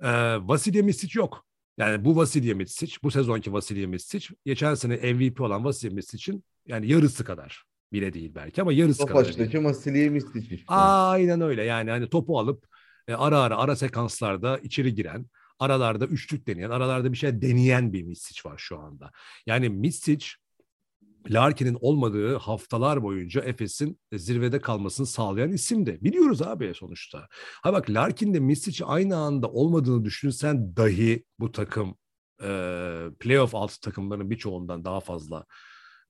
E, Vasilya Misic yok. Yani bu Vasilya Misic, bu sezonki Vasilya Misic, geçen sene MVP olan Vasilya Misic'in yani yarısı kadar bile değil belki ama yarısı kadar. değil. Tofaş'taki Vasiliye Mistic işte. Aynen öyle yani hani topu alıp e, ara ara ara sekanslarda içeri giren, aralarda üçlük deneyen, aralarda bir şey deneyen bir Misic var şu anda. Yani Misic Larkin'in olmadığı haftalar boyunca Efes'in zirvede kalmasını sağlayan isim de. Biliyoruz abi sonuçta. Ha bak Larkin'le Misic aynı anda olmadığını düşünsen dahi bu takım e, playoff altı takımların birçoğundan daha fazla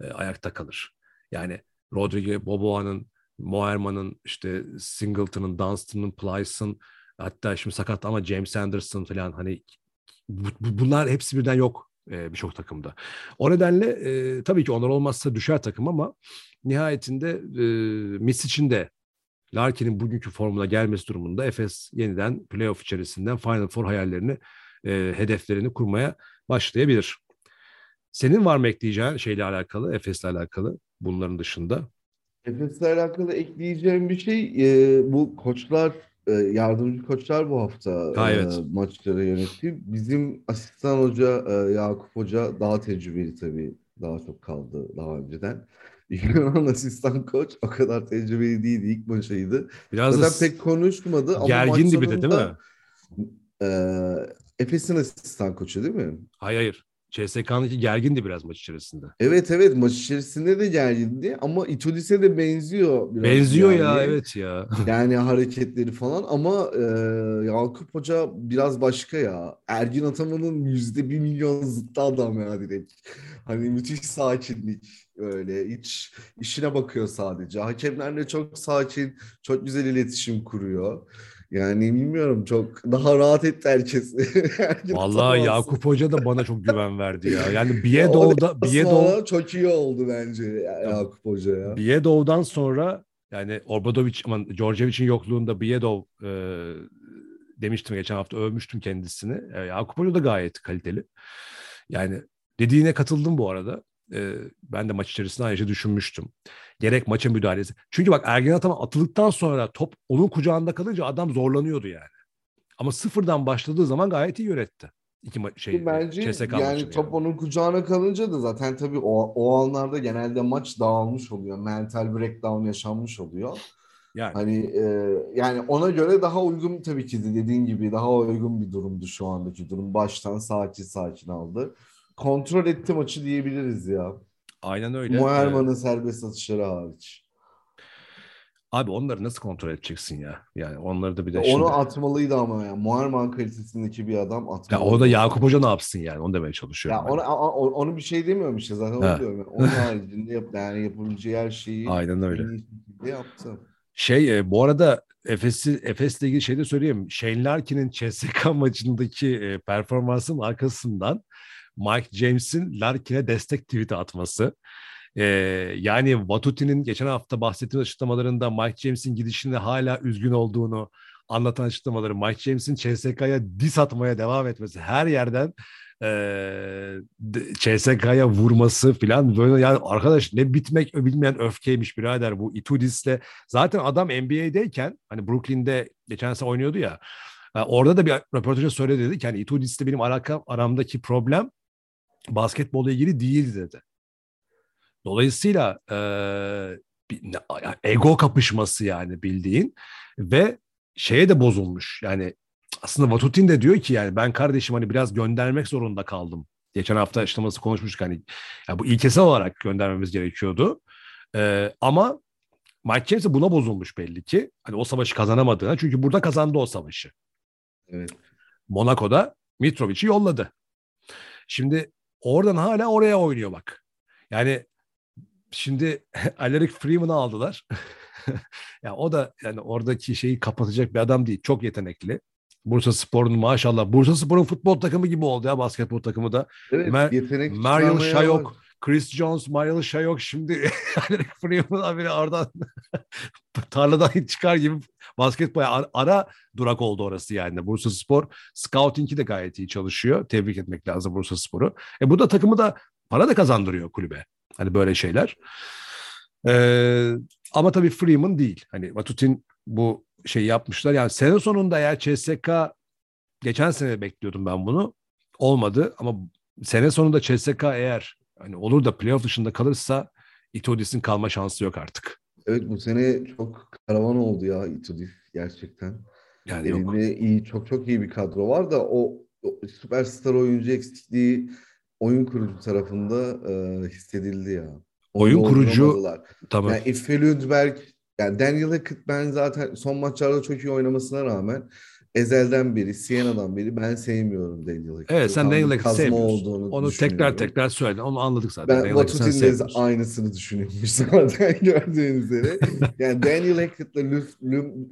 e, ayakta kalır. Yani Rodrigo Boboa'nın, Moerman'ın, işte Singleton'ın, Dunstan'ın, Plyce'ın hatta şimdi sakat ama James Anderson falan hani bu- bu- bunlar hepsi birden yok e, birçok takımda. O nedenle e, tabii ki onlar olmazsa düşer takım ama nihayetinde e, Misic'in de Larkin'in bugünkü formuna gelmesi durumunda Efes yeniden playoff içerisinden Final Four hayallerini, e, hedeflerini kurmaya başlayabilir. Senin var mı ekleyeceğin şeyle alakalı, Efes'le alakalı bunların dışında? Efes'le alakalı ekleyeceğim bir şey e, bu koçlar e, yardımcı koçlar bu hafta Ha, e, evet. maçları yönetti. Bizim asistan hoca e, Yakup Hoca daha tecrübeli tabii daha çok kaldı daha önceden. Yunan asistan koç o kadar tecrübeli değildi. İlk maçıydı. Biraz Zaten pek konuşmadı ama gergindi bir de değil mi? e, Efes'in asistan koçu değil mi? Hayır hayır. CSK'nınki gergindi biraz maç içerisinde. Evet evet maç içerisinde de gergindi ama Itudis'e de benziyor biraz. Benziyor yani. ya evet ya. Yani hareketleri falan ama e, Yakup Hoca biraz başka ya. Ergin Ataman'ın yüzde bir milyon zıttı adam ya direkt. Hani müthiş sakinlik öyle. Hiç işine bakıyor sadece. Hakemlerle çok sakin, çok güzel iletişim kuruyor. Yani bilmiyorum çok daha rahat etti herkes. Vallahi Yakup Hoca da bana çok güven verdi ya. Yani Ya Biedov'da Biedov çok iyi oldu bence ya- Yakup Hoca ya. Biedov'dan sonra yani Obradovic aman Djordjevic'in yokluğunda Biedov e, demiştim geçen hafta övmüştüm kendisini. E, Yakup Hoca da gayet kaliteli. Yani dediğine katıldım bu arada. E, ben de maç içerisinde şeyi düşünmüştüm. Gerek maça müdahalesi. Çünkü bak Ergen Ataman atıldıktan sonra top onun kucağında kalınca adam zorlanıyordu yani. Ama sıfırdan başladığı zaman gayet iyi yönetti. İki ma- şey Bence CSK yani maçını top onun kucağına kalınca da zaten tabii o, o anlarda genelde maç dağılmış oluyor. Mental breakdown yaşanmış oluyor. Yani Hani e, yani ona göre daha uygun tabii ki de dediğin gibi daha uygun bir durumdu şu andaki durum. Baştan sakin sakin aldı. Kontrol etti maçı diyebiliriz ya. aynen öyle. E, Muherman'ın serbest atışları hariç. abi onları nasıl kontrol edeceksin ya? Yani onları da bir de Onu şimdi... atmalıydı ama ya. Muherman kalitesindeki bir adam Ya atmalıydı. orada Yakup Hoca ne yapsın yani? Onu demeye çalışıyorum. Ya ona, o- onu bir şey demiyorum işte zaten Ha. onu diyorum. Onun haricinde yap, yani yapabileceği her şeyi Aynen öyle. yaptı. Şey e, bu arada Efes'i Efes'le ilgili şey de söyleyeyim. Shane Larkin'in CSK maçındaki e, performansının arkasından Mike James'in Larkin'e destek tweet'i atması. E, yani Vatuti'nin geçen hafta bahsettiğim açıklamalarında Mike James'in gidişinde hala üzgün olduğunu anlatan açıklamaları, Mike James'in CSK'ya dis atmaya devam etmesi, her yerden e, CSK'ya vurması falan yani arkadaş ne bitmek bilmeyen öfkeymiş birader bu Itudis'le zaten adam NBA'deyken hani Brooklyn'de geçen sene oynuyordu ya e, orada da bir röportajda söyledi dedi ki hani Itudis'le benim alakam, aramdaki problem basketbolla ilgili değildi dedi. Dolayısıyla e, ego kapışması yani bildiğin ve şeye de bozulmuş yani aslında Vatutin de diyor ki yani ben kardeşim hani biraz göndermek zorunda kaldım. Geçen hafta açıklaması konuşmuştuk hani ya bu ilkesel olarak göndermemiz gerekiyordu. Ee, ama Mike James de buna bozulmuş belli ki. Hani o savaşı kazanamadığına. Çünkü burada kazandı o savaşı. Evet. Monaco'da Mitrovic'i yolladı. Şimdi oradan hala oraya oynuyor bak. Yani şimdi Alaric Freeman'ı aldılar. ya o da yani oradaki şeyi kapatacak bir adam değil. Çok yetenekli. Bursa Spor'un maşallah. Bursa Spor'un futbol takımı gibi oldu ya basketbol takımı da. Evet, Mer- çıkarmaya Shayok, var. Chris Jones, Mariel Shayok şimdi Alaric Freeman biri oradan tarladan çıkar gibi basketbol ara, ara durak oldu orası yani. Bursa Spor scouting'i de gayet iyi çalışıyor. Tebrik etmek lazım Bursa Spor'u. E bu da takımı da para da kazandırıyor kulübe. Hani böyle şeyler. Ee, ama tabii Freeman değil. Hani Vatutin bu şey yapmışlar. Yani sene sonunda eğer CSK geçen sene bekliyordum ben bunu. Olmadı ama sene sonunda CSK eğer hani olur da playoff dışında kalırsa Itudis'in kalma şansı yok artık. Evet bu sene çok karavan oldu ya Itudis gerçekten. Yani yok. Elinde iyi çok çok iyi bir kadro var da o, o süperstar oyuncu eksikliği oyun kurucu tarafında e, hissedildi ya. Onu Oyun kurucu-. Tamam. Yani Efe Lundberg, yani Daniel Hackett ben zaten son maçlarda çok iyi oynamasına rağmen ezelden beri, Siena'dan beri ben sevmiyorum Daniel Hackett'ı. Evet sen Daniel Hackett'i sevmiyorsun. olduğunu Onu tekrar tekrar söyledin. Onu anladık zaten. Ben Vatutin'de aynısını düşünüyormuş zaten gördüğünüz üzere. Yani Daniel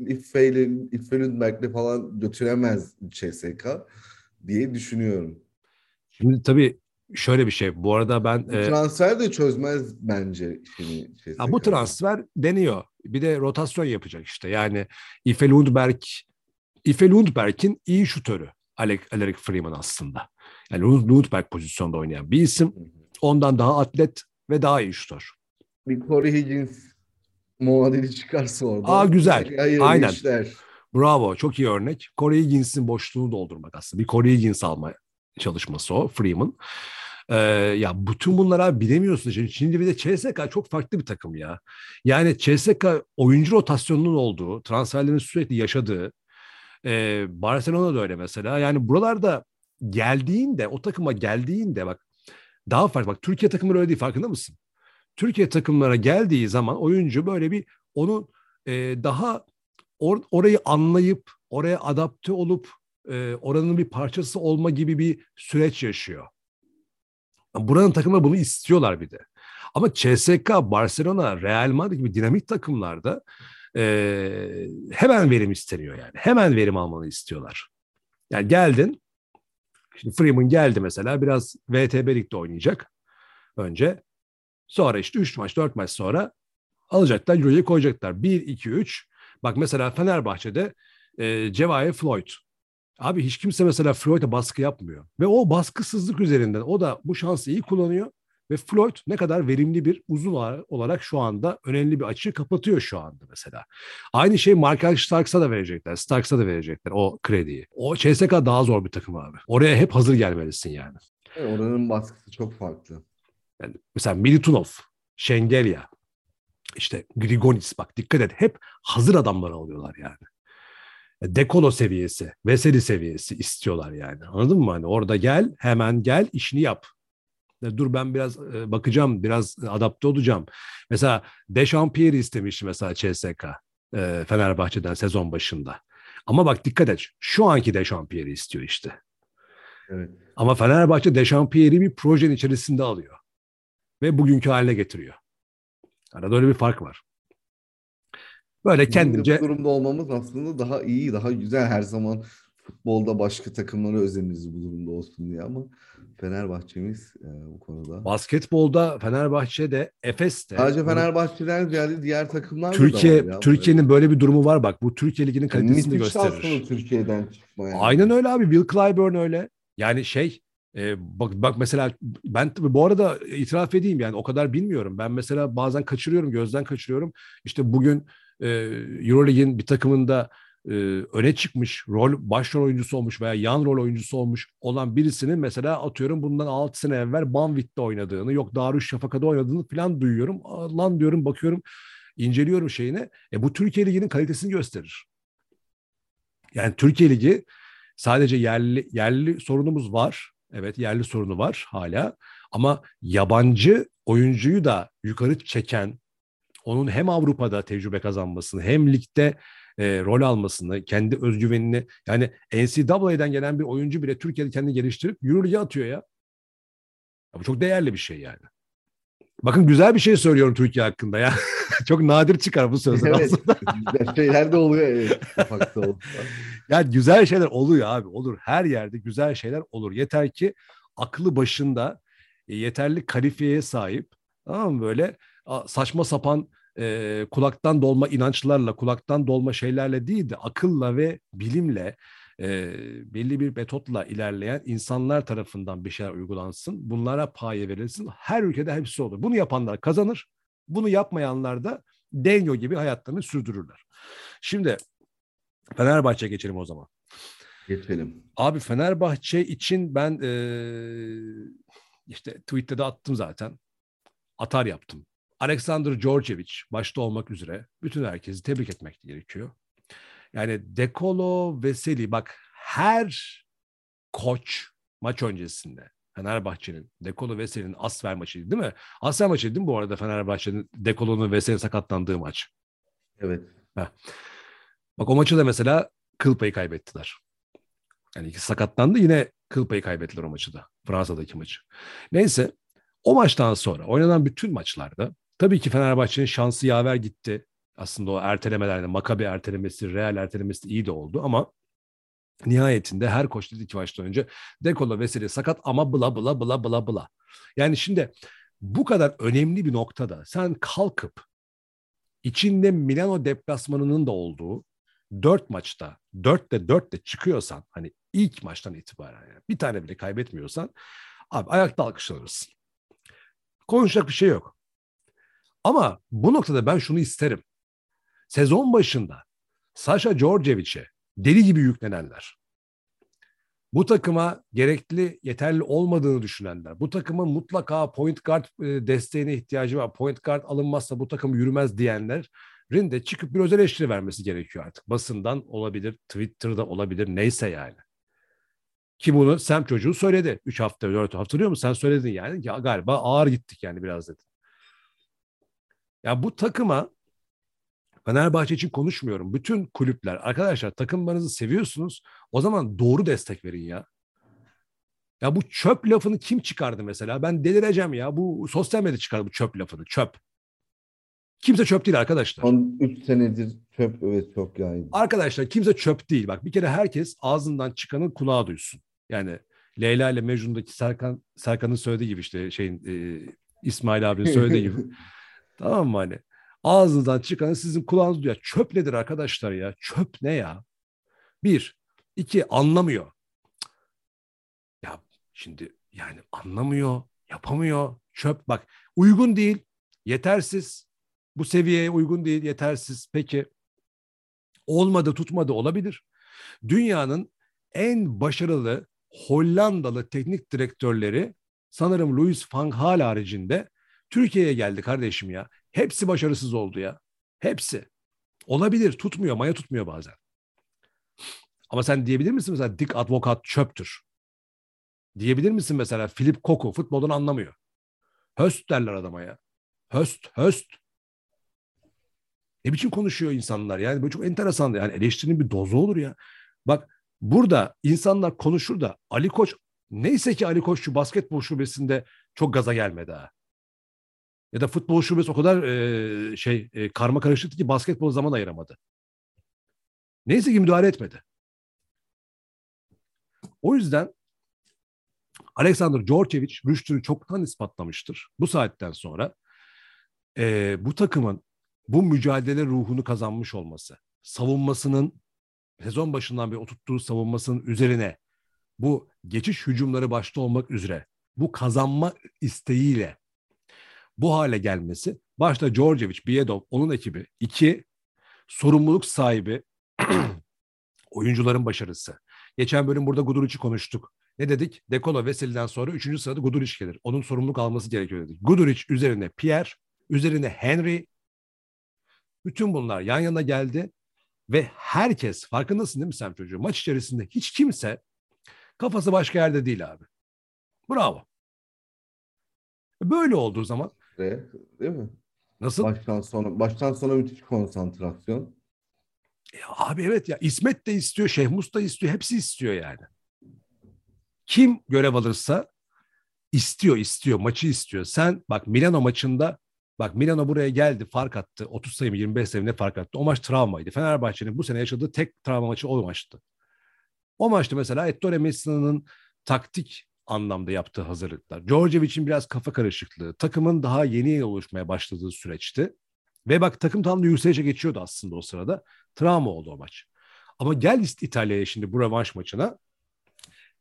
Iffe'yle- Iffe Lundberg'le falan götüremez CSK diye düşünüyorum. Şimdi tabii şöyle bir şey. Bu arada ben Bu e, transfer de çözmez bence işini CSK. Bu transfer deniyor. Bir de rotasyon yapacak işte. Yani Ife Lundberg, Ife Lundberg'in iyi şutörü. Alec, Alec Freeman aslında. Yani Lund- Lundberg pozisyonda oynayan bir isim. Ondan daha atlet ve daha iyi şutör. Bir Corey Higgins muadili çıkarsa orada. Aa, güzel. Aynen. işler. Bravo. Çok iyi örnek. Corey Higgins'in boşluğunu doldurmak aslında. Bir Corey Higgins alma çalışması o. Freeman. Ee, ya bütün bunlara bilemiyorsun. Şimdi, şimdi bir de CSK çok farklı bir takım ya. Yani CSK oyuncu rotasyonunun olduğu, transferlerin sürekli yaşadığı, e, Barcelona da öyle mesela. Yani buralarda geldiğinde, o takıma geldiğinde bak daha farklı. Bak Türkiye takımları öyle değil farkında mısın? Türkiye takımlara geldiği zaman oyuncu böyle bir onu e, daha or, orayı anlayıp oraya adapte olup e, oranın bir parçası olma gibi bir süreç yaşıyor. Buranın takımları bunu istiyorlar bir de. Ama CSK, Barcelona, Real Madrid gibi dinamik takımlarda e, hemen verim isteniyor yani. Hemen verim almanı istiyorlar. Yani geldin, şimdi Freeman geldi mesela biraz VTB Lig'de oynayacak önce. Sonra işte 3 maç 4 maç sonra alacaklar Euro'ya koyacaklar. 1, 2, 3. Bak mesela Fenerbahçe'de e, Cevahir Floyd. Abi hiç kimse mesela Floyd'a baskı yapmıyor. Ve o baskısızlık üzerinden o da bu şansı iyi kullanıyor. Ve Floyd ne kadar verimli bir uzun olarak şu anda önemli bir açı kapatıyor şu anda mesela. Aynı şey Markel Starks'a da verecekler. Starks'a da verecekler o krediyi. O CSK daha zor bir takım abi. Oraya hep hazır gelmelisin yani. Oranın baskısı çok farklı. Yani mesela Militunov, Şengelya, işte Grigonis bak dikkat et hep hazır adamları alıyorlar yani. Dekolo seviyesi, Veseli seviyesi istiyorlar yani. Anladın mı? Hani orada gel, hemen gel, işini yap. Dur ben biraz e, bakacağım, biraz adapte olacağım. Mesela Dechampierre istemiş mesela CSK e, Fenerbahçe'den sezon başında. Ama bak dikkat et, şu anki Dechampierre'i istiyor işte. Evet. Ama Fenerbahçe Dechampierre'i bir projenin içerisinde alıyor. Ve bugünkü haline getiriyor. Arada öyle bir fark var. Böyle kendince... Bu durumda olmamız aslında daha iyi, daha güzel. Her zaman futbolda başka takımlara özeniz bu durumda olsun diye ama Fenerbahçe'miz e, bu konuda. Basketbolda Fenerbahçe'de, Efes'te. Sadece Fenerbahçe'den ziyade diğer takımlar Türkiye, da var. Türkiye'nin böyle bir durumu var bak. Bu Türkiye Ligi'nin kalitesini yani gösterir. Türkiye'den çıkma yani. Aynen öyle abi. Bill Clyburn öyle. Yani şey e, bak, bak mesela ben bu arada itiraf edeyim yani o kadar bilmiyorum. Ben mesela bazen kaçırıyorum, gözden kaçırıyorum. İşte bugün e, Euroleague'in bir takımında e, öne çıkmış, rol başrol oyuncusu olmuş veya yan rol oyuncusu olmuş olan birisinin mesela atıyorum bundan 6 sene evvel Banvit'te oynadığını, yok Darüşşafaka'da oynadığını falan duyuyorum. Lan diyorum, bakıyorum, inceliyorum şeyini. E bu Türkiye Ligi'nin kalitesini gösterir. Yani Türkiye Ligi sadece yerli yerli sorunumuz var. Evet yerli sorunu var hala. Ama yabancı oyuncuyu da yukarı çeken, onun hem Avrupa'da tecrübe kazanmasını hem ligde e, rol almasını, kendi özgüvenini yani NCAA'den gelen bir oyuncu bile Türkiye'de kendini geliştirip Euroleague'e atıyor ya. ya. Bu çok değerli bir şey yani. Bakın güzel bir şey söylüyorum Türkiye hakkında ya. çok nadir çıkar bu sözler evet, aslında. güzel şeyler de oluyor evet. yani güzel şeyler oluyor abi olur. Her yerde güzel şeyler olur. Yeter ki aklı başında e, yeterli kalifiyeye sahip tamam mı böyle saçma sapan e, kulaktan dolma inançlarla, kulaktan dolma şeylerle değil de akılla ve bilimle e, belli bir metotla ilerleyen insanlar tarafından bir şeyler uygulansın. Bunlara paye verilsin. Her ülkede hepsi olur. Bunu yapanlar kazanır. Bunu yapmayanlar da Denyo gibi hayatlarını sürdürürler. Şimdi Fenerbahçe'ye geçelim o zaman. Geçelim. Abi Fenerbahçe için ben e, işte tweette de attım zaten. Atar yaptım. Alexander Georgievich başta olmak üzere bütün herkesi tebrik etmek gerekiyor. Yani Dekolo Veseli bak her koç maç öncesinde Fenerbahçe'nin Dekolo Veseli'nin Asfer maçıydı değil mi? Asfer maçıydı değil mi bu arada Fenerbahçe'nin Dekolo'nun Veseli'nin sakatlandığı maç? Evet. Heh. Bak o maçı da mesela kıl payı kaybettiler. Yani ikisi sakatlandı yine kıl payı kaybettiler o maçı da. Fransa'daki maçı. Neyse o maçtan sonra oynanan bütün maçlarda tabii ki Fenerbahçe'nin şansı yaver gitti. Aslında o ertelemelerde Makabi ertelemesi, Real ertelemesi iyi de oldu ama nihayetinde her koç dedi ki maçtan önce Dekola Veseli sakat ama bla bla bla bla bla. Yani şimdi bu kadar önemli bir noktada sen kalkıp içinde Milano deplasmanının da olduğu dört maçta dörtte dörtte çıkıyorsan hani ilk maçtan itibaren yani bir tane bile kaybetmiyorsan abi ayakta alkışlanırsın. Konuşacak bir şey yok. Ama bu noktada ben şunu isterim. Sezon başında Sasha Djordjevic'e deli gibi yüklenenler. bu takıma gerekli, yeterli olmadığını düşünenler, bu takımın mutlaka point guard e, desteğine ihtiyacı var, point guard alınmazsa bu takım yürümez diyenlerin de çıkıp bir özel eleştiri vermesi gerekiyor artık. Basından olabilir, Twitter'da olabilir, neyse yani. Ki bunu Sam çocuğu söyledi. Üç hafta, dört hafta hatırlıyor musun? Sen söyledin yani. Ya galiba ağır gittik yani biraz dedin. Ya bu takıma Fenerbahçe için konuşmuyorum. Bütün kulüpler, arkadaşlar takımlarınızı seviyorsunuz. O zaman doğru destek verin ya. Ya bu çöp lafını kim çıkardı mesela? Ben delireceğim ya. Bu sosyal medya çıkardı bu çöp lafını. Çöp. Kimse çöp değil arkadaşlar. Son 3 senedir çöp evet çok yaygın. Arkadaşlar kimse çöp değil. Bak bir kere herkes ağzından çıkanın kulağı duysun. Yani Leyla ile Mecnun'daki Serkan Serkan'ın söylediği gibi işte şeyin e, İsmail abinin söylediği gibi. Tamam mı hani? Ağzından çıkanı sizin kulağınız duyar. Çöp nedir arkadaşlar ya? Çöp ne ya? Bir. iki anlamıyor. Ya şimdi yani anlamıyor, yapamıyor. Çöp bak uygun değil, yetersiz. Bu seviyeye uygun değil, yetersiz. Peki olmadı, tutmadı olabilir. Dünyanın en başarılı Hollandalı teknik direktörleri sanırım Louis van Gaal haricinde Türkiye'ye geldi kardeşim ya. Hepsi başarısız oldu ya. Hepsi. Olabilir. Tutmuyor. Maya tutmuyor bazen. Ama sen diyebilir misin mesela Dick Advokat çöptür? Diyebilir misin mesela Philip Koku futboldan anlamıyor. Höst derler adama ya. Höst, höst. Ne biçim konuşuyor insanlar yani böyle çok enteresan. Yani eleştirinin bir dozu olur ya. Bak burada insanlar konuşur da Ali Koç neyse ki Ali Koç şu basketbol şubesinde çok gaza gelmedi ha. Ya da futbol şubesi o kadar e, şey e, karma karışıktı ki basketbol zaman ayıramadı. Neyse ki müdahale etmedi. O yüzden Alexander Djordjevic rüştünü çoktan ispatlamıştır. Bu saatten sonra e, bu takımın bu mücadele ruhunu kazanmış olması, savunmasının sezon başından beri oturttuğu savunmasının üzerine bu geçiş hücumları başta olmak üzere bu kazanma isteğiyle bu hale gelmesi başta Djordjevic, Biedov, onun ekibi. iki sorumluluk sahibi oyuncuların başarısı. Geçen bölüm burada Guduric'i konuştuk. Ne dedik? Dekolo Veseli'den sonra üçüncü sırada Guduric gelir. Onun sorumluluk alması gerekiyor dedik. Guduric üzerine Pierre, üzerine Henry. Bütün bunlar yan yana geldi. Ve herkes, farkındasın değil mi sen çocuğu? Maç içerisinde hiç kimse kafası başka yerde değil abi. Bravo. Böyle olduğu zaman değil mi? Nasıl? Baştan sona baştan sona müthiş konsantrasyon. Ya abi evet ya İsmet de istiyor, Şehmus da istiyor, hepsi istiyor yani. Kim görev alırsa istiyor, istiyor, maçı istiyor. Sen bak Milano maçında bak Milano buraya geldi, fark attı. 30 sayı mı 25 sayı ne fark attı. O maç travmaydı. Fenerbahçe'nin bu sene yaşadığı tek travma maçı o maçtı. O maçta mesela Ettore Messina'nın taktik anlamda yaptığı hazırlıklar. Djordjevic'in biraz kafa karışıklığı, takımın daha yeni oluşmaya başladığı süreçti. Ve bak takım tam da yükselişe geçiyordu aslında o sırada. Travma oldu o maç. Ama gel İtalya'ya şimdi bu revanş maçına.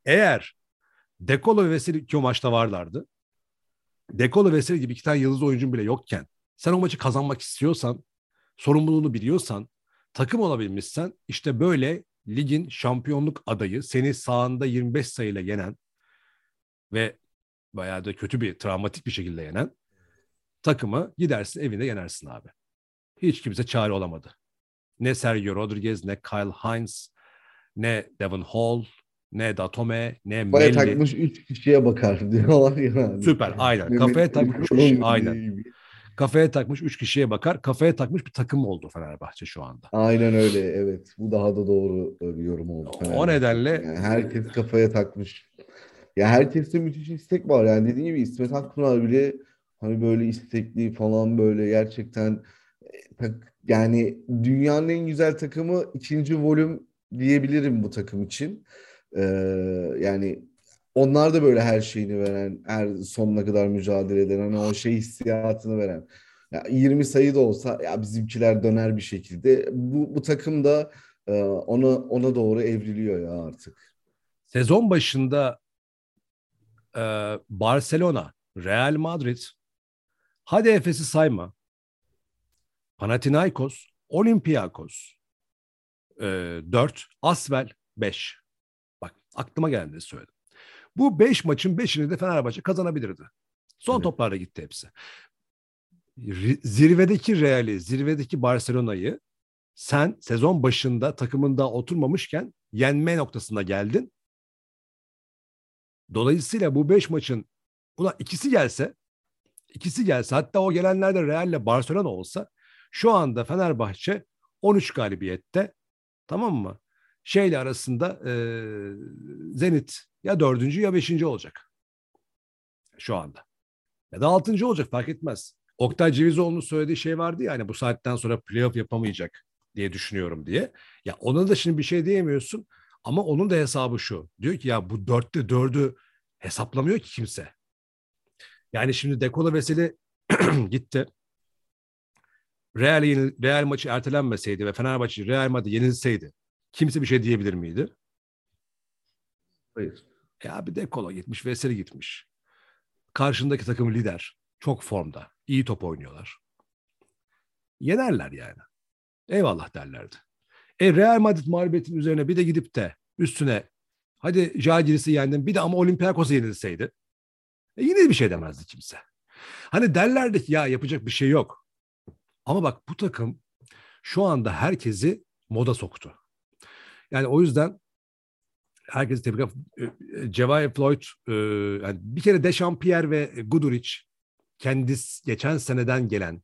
Eğer Dekolo ve Veseli ki o maçta varlardı. Dekolo ve Veseli gibi iki tane yıldız oyuncun bile yokken sen o maçı kazanmak istiyorsan, sorumluluğunu biliyorsan, takım olabilmişsen işte böyle ligin şampiyonluk adayı seni sağında 25 sayıyla yenen ve bayağı da kötü bir travmatik bir şekilde yenen takımı gidersin evinde yenersin abi. Hiç kimse çare olamadı. Ne Sergio Rodriguez, ne Kyle Hines, ne Devon Hall, ne Datome, ne Kafaya Melli. takmış üç kişiye bakar diyorlar yani. Süper, aynen. Kafaya takmış üç aynen. Kafaya takmış üç kişiye bakar. Kafaya takmış bir takım oldu Fenerbahçe şu anda. Aynen öyle evet. Bu daha da doğru bir yorum oldu. O Fenerbahçe. nedenle Yani herkes kafaya takmış. Ya herkeste müthiş istek var. Yani dediğim gibi İsmet Akpınar bile hani böyle istekli falan böyle gerçekten e, yani dünyanın en güzel takımı ikinci volüm diyebilirim bu takım için. Ee, yani onlar da böyle her şeyini veren, her sonuna kadar mücadele eden, hani o şey hissiyatını veren. Ya 20 sayı da olsa ya bizimkiler döner bir şekilde. Bu bu takım da e, ona ona doğru evriliyor ya artık. sezon başında e, Barcelona, Real Madrid, hadi Efes'i sayma, Panathinaikos, Olympiakos, e, 4, Asvel 5. Bak Aklıma geldi söyledim. Bu 5 maçın 5'ini de Fenerbahçe kazanabilirdi. Son Evet. toplarla gitti hepsi. Zirvedeki Real'i, zirvedeki Barcelona'yı sen sezon başında takımında oturmamışken yenme noktasına geldin. Dolayısıyla bu 5 maçın ulan ikisi gelse ikisi gelse hatta o gelenler de Real'le Barcelona olsa şu anda Fenerbahçe 13 galibiyette tamam mı? Şeyle arasında e, Zenit ya dördüncü ya beşinci olacak. Şu anda. Ya da altıncı olacak fark etmez. Oktay Cevizoğlu'nun söylediği şey vardı ya hani bu saatten sonra playoff yapamayacak diye düşünüyorum diye. Ya ona da şimdi bir şey diyemiyorsun ama onun da hesabı şu. Diyor ki ya bu dörtte dördü hesaplamıyor ki kimse. Yani şimdi Dekola Veseli gitti. Real, Real maçı ertelenmeseydi ve Fenerbahçe Real Madrid yenilseydi kimse bir şey diyebilir miydi? Hayır. Ya bir Dekola gitmiş, Veseli gitmiş. Karşındaki takım lider. Çok formda. iyi top oynuyorlar. Yenerler yani. Eyvallah derlerdi. E Real Madrid mağlubiyetin üzerine bir de gidip de üstüne hadi Žalgiris'i yendin bir de ama Olympiakos'a yenilseydi e yine bir şey demezdi kimse. Hani derlerdi ki ya yapacak bir şey yok. Ama bak bu takım şu anda herkesi moda soktu. Yani o yüzden herkesi tebrik ederim. Cevay Floyd e, yani bir kere Dechampierre ve Guduric kendisi geçen seneden gelen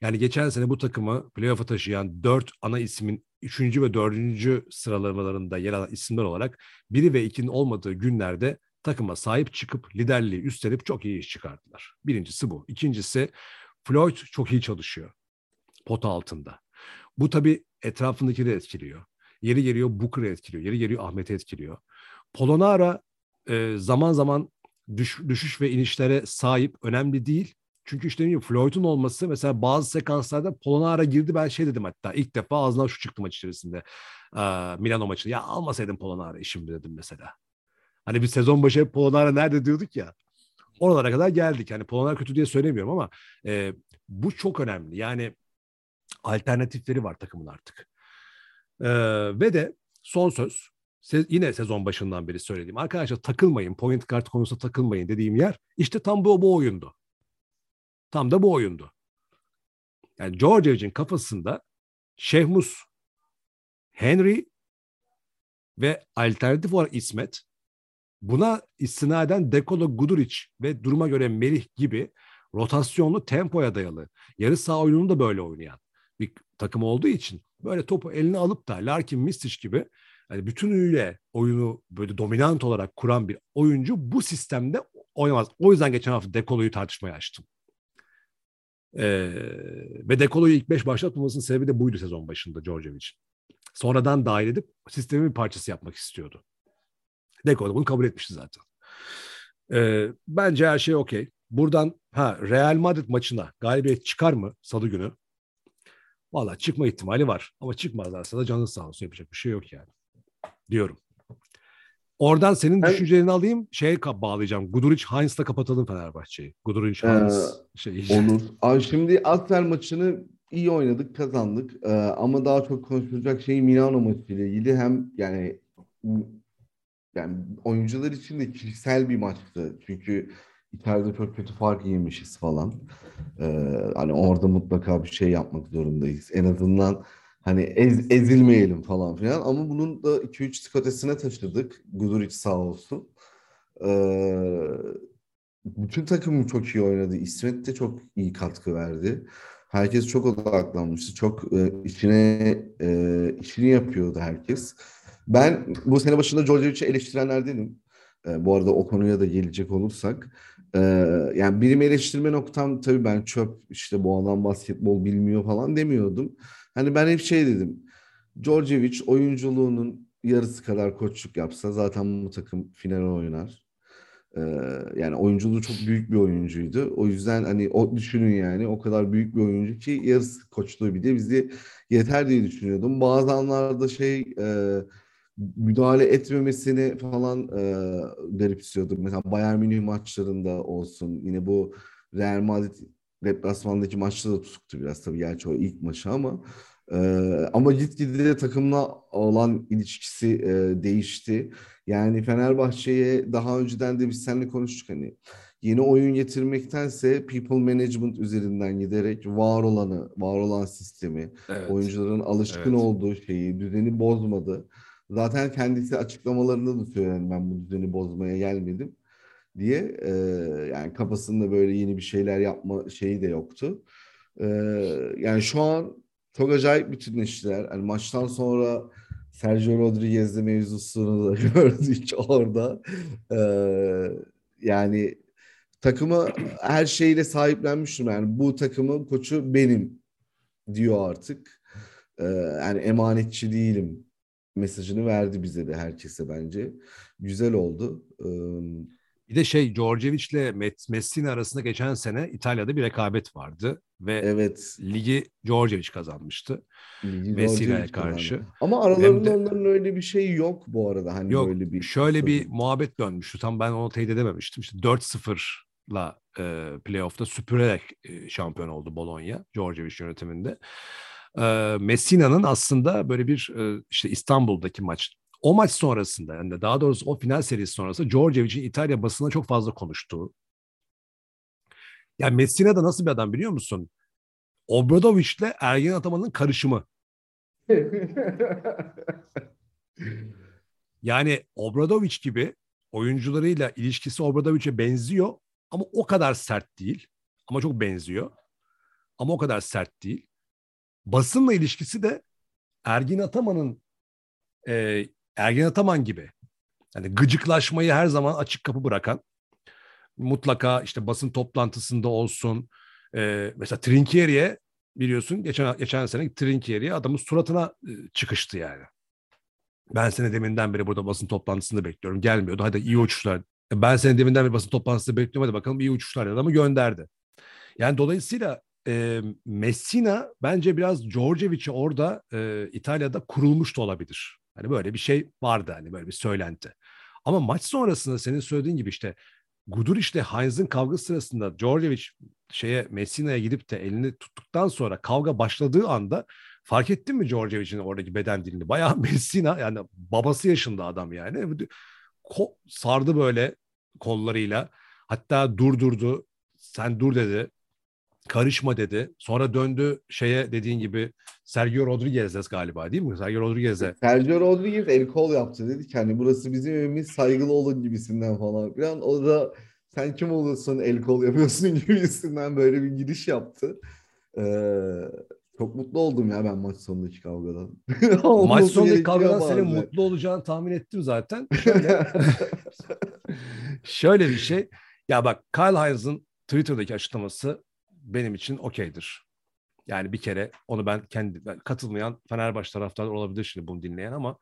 yani geçen sene bu takımı playoff'a taşıyan dört ana ismin üçüncü ve dördüncü sıralamalarında yer alan isimler olarak biri ve ikinin olmadığı günlerde takıma sahip çıkıp liderliği üstlenip çok iyi iş çıkarttılar. Birincisi bu. İkincisi Floyd çok iyi çalışıyor pota altında. Bu tabii etrafındakileri etkiliyor. Yeri geliyor Booker'ı etkiliyor. Yeri geliyor Ahmet'i etkiliyor. Polonara e, zaman zaman düş, düşüş ve inişlere sahip önemli değil. Çünkü işte gibi Floyd'un olması mesela bazı sekanslarda Polonara girdi ben şey dedim hatta ilk defa ağzından şu çıktı maç içerisinde e, Milano maçında. Ya almasaydım Polonara şimdi dedim mesela. Hani bir sezon başı hep Polonara nerede diyorduk ya. Oralara kadar geldik. Yani Polonara kötü diye söylemiyorum ama e, bu çok önemli. Yani alternatifleri var takımın artık. Ee, ve de son söz se- yine sezon başından beri söylediğim arkadaşlar takılmayın point guard konusunda takılmayın dediğim yer işte tam bu, bu oyundu. Tam da bu oyundu. Yani Georgievic'in kafasında Şehmus, Henry ve alternatif olarak İsmet buna istinaden Dekolo Guduric ve duruma göre Melih gibi rotasyonlu tempoya dayalı yarı saha oyununu da böyle oynayan bir takım olduğu için böyle topu eline alıp da Larkin Mistic gibi yani bütünüyle oyunu böyle dominant olarak kuran bir oyuncu bu sistemde oynamaz. O yüzden geçen hafta Dekolo'yu tartışmaya açtım. Ee, ve Dekolo'yu ilk beş başlatmamasının sebebi de buydu sezon başında Djordjevic. Sonradan dahil edip sistemin bir parçası yapmak istiyordu. Dekolo bunu kabul etmişti zaten. Ee, bence her şey okey. Buradan ha Real Madrid maçına galibiyet çıkar mı salı günü? Valla çıkma ihtimali var. Ama çıkmazlarsa da canın sağ olsun yapacak bir şey yok yani. Diyorum. Oradan senin Ben- düşüncelerini alayım. Şeye bağlayacağım. Guduric Heinz'la kapatalım Fenerbahçe'yi. Guduric Heinz. şey, Olur. Abi şimdi Asfer maçını iyi oynadık, kazandık. Ee, ama daha çok konuşulacak şey Milano maçıyla ilgili. Hem yani yani oyuncular için de kişisel bir maçtı. Çünkü içeride çok kötü fark yemişiz falan. Ee, hani orada mutlaka bir şey yapmak zorundayız. En azından hani ez- ezilmeyelim falan filan. Ama bunun da 2-3 skatesine taşıdık. Guduric sağ olsun. Ee, bütün takım çok iyi oynadı. İsmet de çok iyi katkı verdi. Herkes çok odaklanmıştı. Çok e, işine e, işini yapıyordu herkes. Ben bu sene başında Djordjevic'i eleştirenlerdenim. E, bu arada o konuya da gelecek olursak. E, yani benim eleştirme noktam tabii ben çöp işte bu adam basketbol bilmiyor falan demiyordum. Hani ben hep şey dedim. Djordjevic oyunculuğunun yarısı kadar koçluk yapsa zaten bu takım final oynar. Ee, yani oyunculuğu çok büyük bir oyuncuydu. O yüzden hani o düşünün yani o kadar büyük bir oyuncu ki yarısı koçluğu bir de bize yeter diye düşünüyordum. Bazı anlarda şey e, müdahale etmemesini falan e, garipsiyordum. Mesela Bayern Münih maçlarında olsun yine bu Real Madrid deplasmandaki maçta da tutuktu biraz tabii gerçi o ilk maçı ama Ee, ama gitgide takımla olan ilişkisi e, değişti. Yani Fenerbahçe'ye daha önceden de biz seninle konuştuk hani yeni oyun getirmektense people management üzerinden giderek var olanı, var olan sistemi, evet. oyuncuların alışkın evet. olduğu şeyi, düzeni bozmadı. Zaten kendisi açıklamalarında da söyledi ben bu düzeni bozmaya gelmedim diye e, yani kafasında böyle yeni bir şeyler yapma şeyi de yoktu. E, yani şu an çok acayip bütünleştiler. Yani maçtan sonra Sergio Rodriguez'le mevzusunu da gördük orada. E, yani takımı her şeyle sahiplenmiştim. Yani bu takımın koçu benim diyor artık. Ee, yani emanetçi değilim mesajını verdi bize de herkese bence. Güzel oldu. Ee, bir de şey Djordjevic ile Messina arasında geçen sene İtalya'da bir rekabet vardı ve evet. ligi Djordjevic kazanmıştı. Messina'ya karşı. Kazandı. Ama aralarında de, onların öyle bir şey yok bu arada hani yok, böyle bir şöyle bir muhabbet dönmüştü. Tam ben onu teyit edememiştim. İşte 4-0'la e, playoff'ta süpürerek e, şampiyon oldu Bologna Djordjevic yönetiminde. E, Messina'nın aslında böyle bir e, işte İstanbul'daki maç o maç sonrasında yani daha doğrusu o final serisi sonrasında Djordjevic'in İtalya basına çok fazla konuştuğu. Yani Messina da nasıl bir adam biliyor musun? Obradovic'le Ergen Ataman'ın karışımı. yani Obradovic gibi oyuncularıyla ilişkisi Obradovic'e benziyor ama o kadar sert değil. Ama çok benziyor. Ama o kadar sert değil. Basınla ilişkisi de Ergin Ataman'ın e, Ergen Ataman gibi. Yani gıcıklaşmayı her zaman açık kapı bırakan. Mutlaka işte basın toplantısında olsun. E, mesela Trinkieri'ye biliyorsun geçen geçen sene Trinkieri'ye adamın suratına e, çıkıştı yani. Ben seni deminden beri burada basın toplantısında bekliyorum. Gelmiyordu. Hadi iyi uçuşlar. Ben seni deminden beri basın toplantısında bekliyorum. Hadi bakalım iyi uçuşlar. Adamı gönderdi. Yani dolayısıyla e, Messina bence biraz Djordjevic'i orada e, İtalya'da kurulmuş da olabilir. Hani böyle bir şey vardı hani böyle bir söylenti. Ama maç sonrasında senin söylediğin gibi işte Gudur işte Heinz'in kavga sırasında Djordjevic şeye Messina'ya gidip de elini tuttuktan sonra kavga başladığı anda fark ettin mi Djordjevic'in oradaki beden dilini? Bayağı Messina yani babası yaşında adam yani. Ko sardı böyle kollarıyla. Hatta durdurdu. Sen dur dedi karışma dedi. Sonra döndü şeye dediğin gibi Sergio Rodriguez'e galiba değil mi? Sergio Rodriguez'e. Sergio Rodriguez el kol yaptı dedi ki hani burası bizim evimiz saygılı olun gibisinden falan filan. O da sen kim oluyorsun el kol yapıyorsun gibisinden böyle bir giriş yaptı. Ee, çok mutlu oldum ya ben maç sonundaki kavgadan. maç sonundaki kavgadan senin mutlu olacağını tahmin ettim zaten. Şöyle, şöyle bir şey. Ya bak Kyle Hines Twitter'daki açıklaması benim için okeydir. Yani bir kere onu ben kendi ben, katılmayan Fenerbahçe taraftarı olabilir şimdi bunu dinleyen ama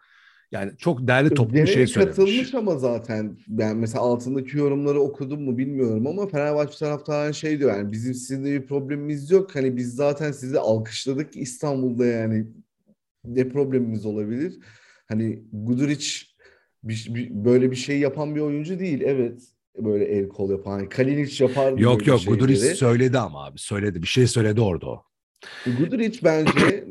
yani çok değerli toplu bir şey söylemiş. katılmış ama zaten ben mesela altındaki yorumları okudum mu bilmiyorum ama Fenerbahçe taraftarı şey diyor yani bizim sizinle bir problemimiz yok. Hani biz zaten sizi alkışladık İstanbul'da yani ne problemimiz olabilir? Hani Guduric bir, bir, böyle bir şey yapan bir oyuncu değil evet böyle el kol yapan. Kalinic yapardı Yok yok Guduric söyledi ama abi söyledi. Bir şey söyledi orada o. Guduric bence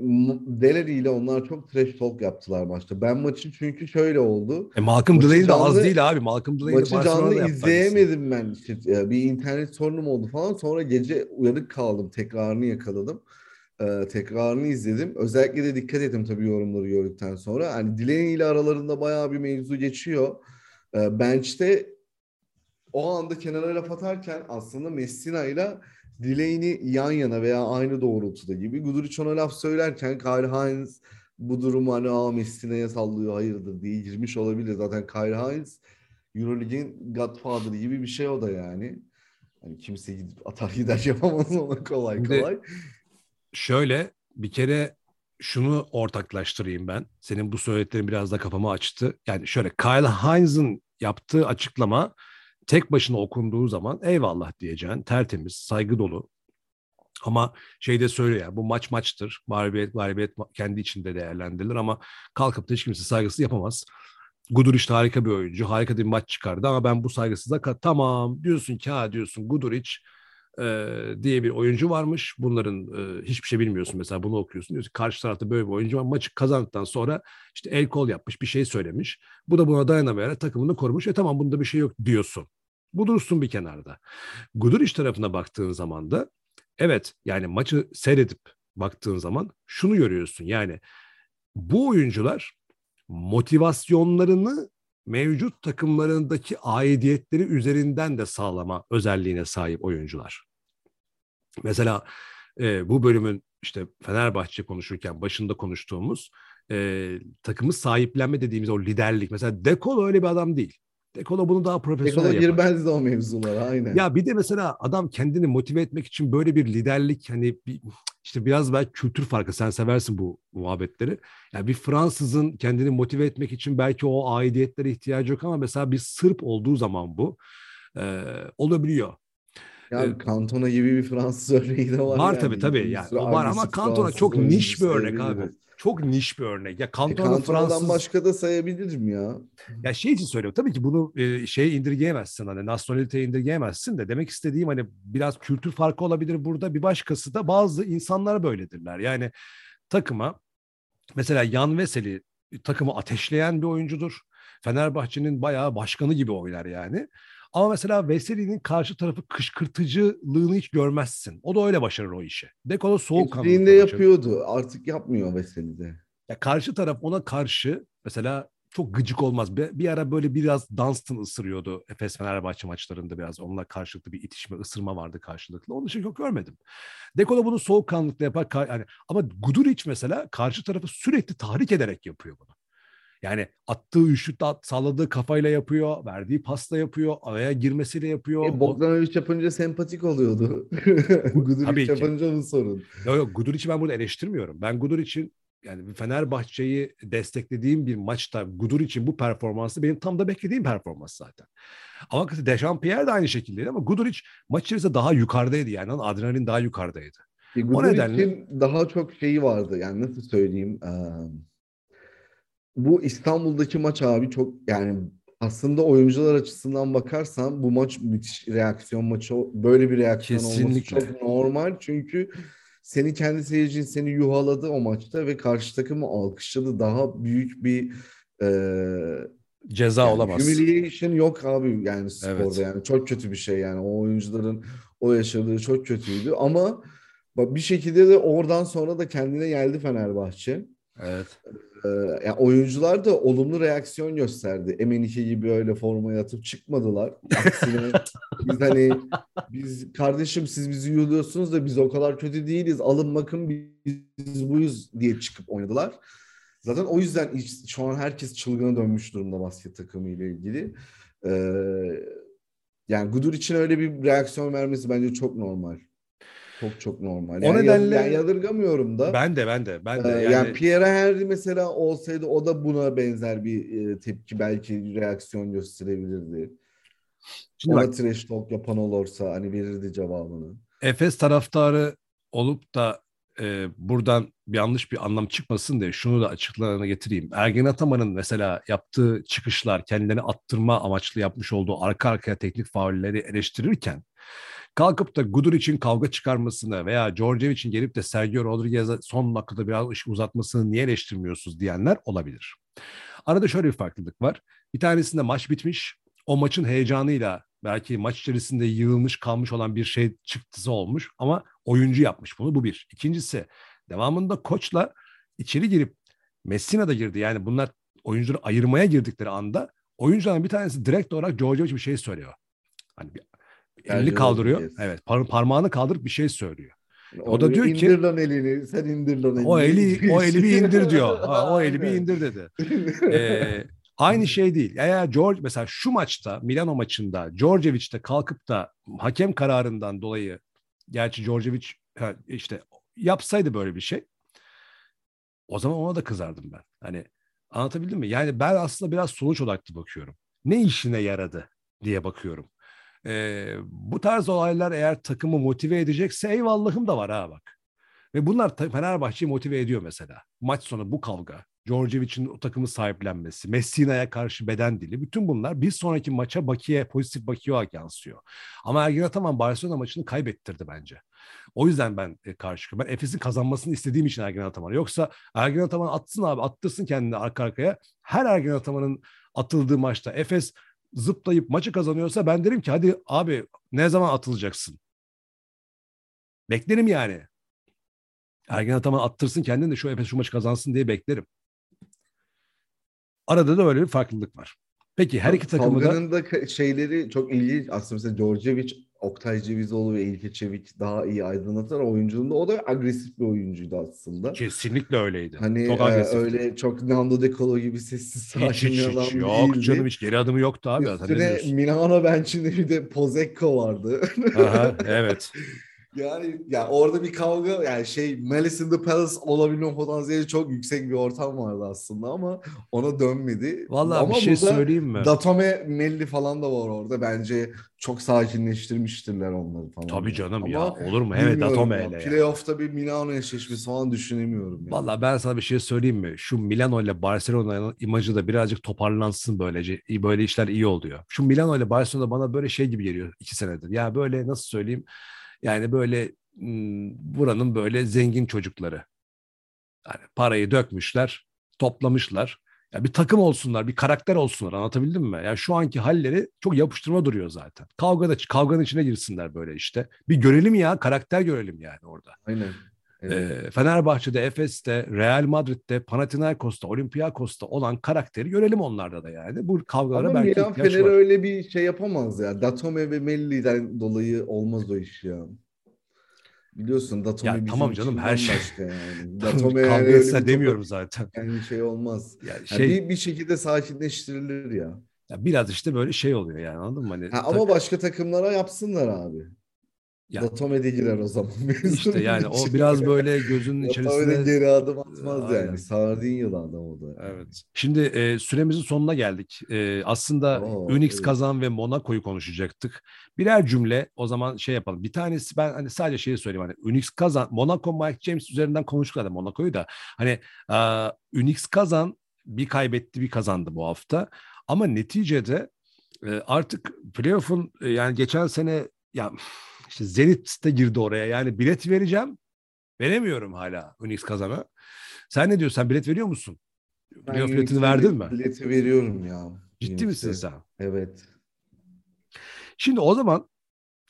Deleri ile onlar çok trash talk yaptılar maçta. Ben maçın çünkü şöyle oldu. E Malcolm Delaney de az değil abi. Malcolm Delaney Maçı canlı izleyemedim ben. İşte, bir internet sorunum oldu falan. Sonra gece uyanık kaldım. Tekrarını yakaladım. Ee, tekrarını izledim. Özellikle de dikkat ettim tabii yorumları gördükten sonra. Hani Delaney ile aralarında bayağı bir mevzu geçiyor. Ee, bench'te o anda kenara laf atarken aslında Messina ile Delaney yan yana veya aynı doğrultuda gibi. Guduric ona laf söylerken Kyle Hines bu durumu hani aa Messina'ya sallıyor hayırdır diye girmiş olabilir. Zaten Kyle Hines Euroleague'in Godfather gibi bir şey o da yani. Hani kimse gidip atar gider yapamaz ona kolay kolay. Şöyle bir kere şunu ortaklaştırayım ben. Senin bu söylediklerin biraz da kafamı açtı. Yani şöyle Kyle Hines'ın yaptığı açıklama tek başına okunduğu zaman eyvallah diyeceğin tertemiz, saygı dolu. Ama şey de söylüyor ya bu maç maçtır. Mağlubiyet mağlubiyet kendi içinde değerlendirilir ama kalkıp da hiç kimse saygısı yapamaz. Guduric de harika bir oyuncu. Harika bir maç çıkardı ama ben bu saygısızlığa tamam diyorsun ki ha diyorsun Guduric e, diye bir oyuncu varmış. Bunların e, hiçbir şey bilmiyorsun mesela bunu okuyorsun. Diyorsun karşı tarafta böyle bir oyuncu var. Maçı kazandıktan sonra işte el kol yapmış bir şey söylemiş. Bu da buna dayanamayarak takımını korumuş ve tamam bunda bir şey yok diyorsun. Bu dursun bir kenarda. Guduric tarafına baktığın zaman da evet yani maçı seyredip baktığın zaman şunu görüyorsun. Yani bu oyuncular motivasyonlarını mevcut takımlarındaki aidiyetleri üzerinden de sağlama özelliğine sahip oyuncular. Mesela e, bu bölümün işte Fenerbahçe konuşurken başında konuştuğumuz e, takımı sahiplenme dediğimiz o liderlik. Mesela Dekolo öyle bir adam değil. Dekolo bunu daha profesyonel Dekolo yapar. girmezdi o mevzulara aynen. Ya bir de mesela adam kendini motive etmek için böyle bir liderlik hani bir, işte biraz belki kültür farkı sen seversin bu muhabbetleri. Yani bir Fransızın kendini motive etmek için belki o aidiyetlere ihtiyacı yok ama mesela bir Sırp olduğu zaman bu e, olabiliyor. Ya Evet. Cantona gibi bir Fransız örneği de var. Var yani. tabii, tabii. Yani var ama Fransız çok niş bir örnek abi. sayabiliriz. Çok niş bir örnek. Ya E, Cantona'nın Cantona'dan Fransız başka da sayabilirim ya. Ya şey için söylüyorum. Tabii ki bunu e, şeye indirgeyemezsin hani nasyonaliteye indirgeyemezsin de demek istediğim hani biraz kültür farkı olabilir burada. Bir başkası da bazı insanlar böyledirler. Yani takıma mesela Yan Veseli takımı ateşleyen bir oyuncudur. Fenerbahçe'nin bayağı başkanı gibi oynar yani. Ama mesela Veseli'nin karşı tarafı kışkırtıcılığını hiç görmezsin. O da öyle başarır o işi. Dekolo soğukkanlı. Gençliğinde yapıyordu. Artık yapmıyor Veseli'de. Ya karşı taraf ona karşı mesela çok gıcık olmaz. Bir, bir ara böyle biraz Dunstan ısırıyordu Efes Fenerbahçe maçlarında biraz. Onunla karşılıklı bir itişme, ısırma vardı karşılıklı. Onun için çok görmedim. Dekolo bunu soğukkanlıkla yapar. Yani, ama Guduric mesela karşı tarafı sürekli tahrik ederek yapıyor bunu. Yani attığı üçlük at, salladığı kafayla yapıyor, verdiği pasla yapıyor, araya girmesiyle yapıyor. E, Bogdanovic yapınca sempatik oluyordu. Guduric yapınca onun sorun. Yok yok Guduric'i ben burada eleştirmiyorum. Ben Guduric'in yani Fenerbahçe'yi desteklediğim bir maçta Guduric'in bu performansı benim tam da beklediğim performans zaten. Ama Dechampierre de aynı şekildeydi ama Guduric maç içerisinde daha yukarıdaydı yani. Adrenalin daha yukarıdaydı. E, O nedenle- daha çok şeyi vardı. Yani nasıl söyleyeyim? Eee, bu İstanbul'daki maç abi çok yani aslında oyuncular açısından bakarsan bu maç müthiş reaksiyon maçı. Böyle bir reaksiyon Kesinlikle. olması çok normal. Çünkü seni kendi seyircin seni yuhaladı o maçta ve karşı takımı alkışladı. Daha büyük bir eee Ceza yani olamaz. humiliation yok abi yani sporda Evet. yani çok kötü bir şey yani o oyuncuların o yaşadığı çok kötüydü ama bir şekilde de oradan sonra da kendine geldi Fenerbahçe. Evet. Ee, yani oyuncular da olumlu reaksiyon gösterdi. Emenike gibi öyle formaya atıp çıkmadılar. Aksine biz hani biz kardeşim siz bizi yuhluyorsunuz da biz o kadar kötü değiliz. Alın bakın biz buyuz diye çıkıp oynadılar. Zaten o yüzden iş- şu an herkes çılgına dönmüş durumda basket takımı ile ilgili. Ee, yani Gudur için öyle bir reaksiyon vermesi bence çok normal. Çok çok normal. O Yani, nedenle- yani yadırgamıyorum da. Ben de ben de ben de Ee, yani, yani, Pierre Henry mesela olsaydı o da buna benzer bir e, tepki belki reaksiyon gösterebilirdi. Şimdi Ona bak, trash talk yapan olursa hani verirdi cevabını. Efes taraftarı olup da e, buradan bir yanlış bir anlam çıkmasın diye şunu da açıklarına getireyim. Ergen Ataman'ın mesela yaptığı çıkışlar, kendilerini attırma amaçlı yapmış olduğu arka arkaya teknik faulleri eleştirirken kalkıp da Gudur için kavga çıkarmasını veya Djordjevic'in gelip de Sergio Rodriguez'e son dakikada biraz iş uzatmasını niye eleştirmiyorsunuz diyenler olabilir. Arada şöyle bir farklılık var. Bir tanesinde maç bitmiş. O maçın heyecanıyla belki maç içerisinde yığılmış kalmış olan bir şey çıktısı olmuş ama oyuncu yapmış bunu bu bir. İkincisi devamında koçla içeri girip Messina da girdi yani bunlar oyuncuları ayırmaya girdikleri anda oyuncuların bir tanesi direkt olarak Djordjevic bir şey söylüyor. Hani bir, elini Sergio kaldırıyor. Rodriguez. Evet par- parmağını kaldırıp bir şey söylüyor. O da diyor ki- indir lan elini, sen indir lan elini. O eli o eli bir indir diyor. Ha, o eli bir indir dedi. Ee, aynı şey değil. Eğer George mesela şu maçta Milano maçında Djordjevic de kalkıp da hakem kararından dolayı gerçi Djordjevic işte yapsaydı böyle bir şey o zaman ona da kızardım ben. Hani anlatabildim mi? Yani ben aslında biraz sonuç odaklı bakıyorum. Ne işine yaradı diye bakıyorum. Ee, bu tarz olaylar eğer takımı motive edecekse eyvallahım da var ha bak. Ve bunlar Fenerbahçe'yi motive ediyor mesela. Maç sonu bu kavga. Djordjevic'in o takımı sahiplenmesi, Messina'ya karşı beden dili. Bütün bunlar bir sonraki maça bakiye, pozitif bakiye yansıyor. Ama Ergin Ataman Barcelona maçını kaybettirdi bence. O yüzden ben e, karşı. Ben Efes'in kazanmasını istediğim için Ergin Ataman. Yoksa Ergin Ataman atsın abi, attırsın kendini arka arkaya. Her Ergin Ataman'ın atıldığı maçta Efes zıplayıp maçı kazanıyorsa ben derim ki hadi abi ne zaman atılacaksın? Beklerim yani. Ergen Ataman attırsın kendini de şu Efes şu maçı kazansın diye beklerim. Arada da öyle bir farklılık var. Peki her iki takımı da... Da şeyleri çok ilginç. Aslında mesela Djordjevic, Oktay Cevizoğlu ve İlke Çevik daha iyi aydınlatan oyunculuğunda o da agresif bir oyuncuydu aslında. Kesinlikle öyleydi. Hani çok e, öyle çok Nando De Colo gibi sessiz sakin hiç, adam hiç, değildi. Yok canım hiç geri adımı yoktu abi. Üstüne Milano bench'inde bir de Pozekko vardı. Aha, evet. Yani ya orada bir kavga yani şey Malice in the Palace olabilme potansiyeli çok yüksek bir ortam vardı aslında ama ona dönmedi. Vallahi ama bir şey söyleyeyim mi? Datome Melli falan da var orada. Bence çok sakinleştirmiştirler onları falan. Tabii canım ama ya olur mu? Evet Datome ile. Playoff'ta bir Milano eşleşmesi falan düşünemiyorum. Yani. Vallahi ben sana bir şey söyleyeyim mi? Şu Milano ile Barcelona'nın imajı da birazcık toparlansın böylece. Böyle işler iyi oluyor. Şu Milano ile Barcelona bana böyle şey gibi geliyor iki senedir. Ya böyle nasıl söyleyeyim? Yani böyle buranın böyle zengin çocukları. Yani parayı dökmüşler, toplamışlar. Ya bir takım olsunlar, bir karakter olsunlar. Anlatabildim mi? Yani şu anki halleri çok yapıştırma duruyor zaten. Kavgada kavganın içine girsinler böyle işte. Bir görelim ya, karakter görelim yani orada. Aynen. Evet. Fenerbahçe'de, Efes'te, Real Madrid'de, Panathinaikos'ta, Olympiakos'ta olan karakteri görelim onlarda da yani. Bu kavgalara Ama belki Milan ihtiyaç Fener var. öyle bir şey yapamaz ya. Datome ve Melli'den dolayı olmaz o iş ya. Biliyorsun Datome Ya bizim tamam canım, her şey- bambaşka yani. Datome yani Kavga etse demiyorum zaten. Yani şey olmaz. Yani Yani şey, bir, bir şekilde sakinleştirilir ya. ya biraz işte böyle şey oluyor yani anladın mı? Hani Ha, tak- ama başka takımlara yapsınlar abi. Ya- Datome de girer o zaman. işte yani o İçine. biraz böyle gözünün Datome de içerisine geri adım atmaz Aynen. yani. Sardinyalı adam o da. Evet. Şimdi e, süremizin sonuna geldik. E, aslında Oo, Unix evet. kazan ve Monaco'yu konuşacaktık. Birer cümle o zaman şey yapalım. Bir tanesi ben hani sadece şeyi söyleyeyim hani Unix kazan Monaco Mike James üzerinden konuştuk zaten Monaco'yu da. Hani e, Unix kazan bir kaybetti bir kazandı bu hafta. Ama neticede e, artık playoff'un e, yani geçen sene ya işte Zenit de girdi oraya. Yani bilet vereceğim. Veremiyorum hala Unix kazana. Sen ne diyorsun? Sen bilet veriyor musun? Playoff biletini verdin mi? Bileti veriyorum ya. Ciddi Unix'e. misin sen? Evet. Şimdi o zaman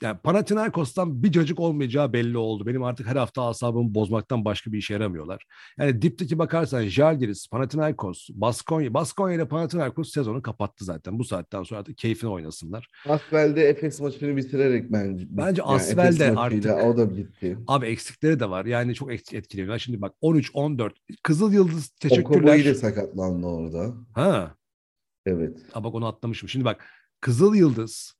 yani Panathinaikos'tan bir cacık olmayacağı belli oldu. Benim artık her hafta asabımı bozmaktan başka bir işe yaramıyorlar. Yani dipteki bakarsan Jalgiris, Panathinaikos, Baskonya, Baskonya ile Panathinaikos sezonu kapattı zaten. Bu saatten sonra artık keyfine oynasınlar. Asvel'de Efes maçını bitirerek bence. Bence yani Asvel Efes de maçıyla artık- O da gitti. Abi eksikleri de var. Yani çok et- etkileniyor. Şimdi bak 13-14. Kızıl Yıldız teşekkürler. de sakatlandı orada. Ha, Evet. ha bak onu atlamışım. Şimdi bak Kızıl Yıldız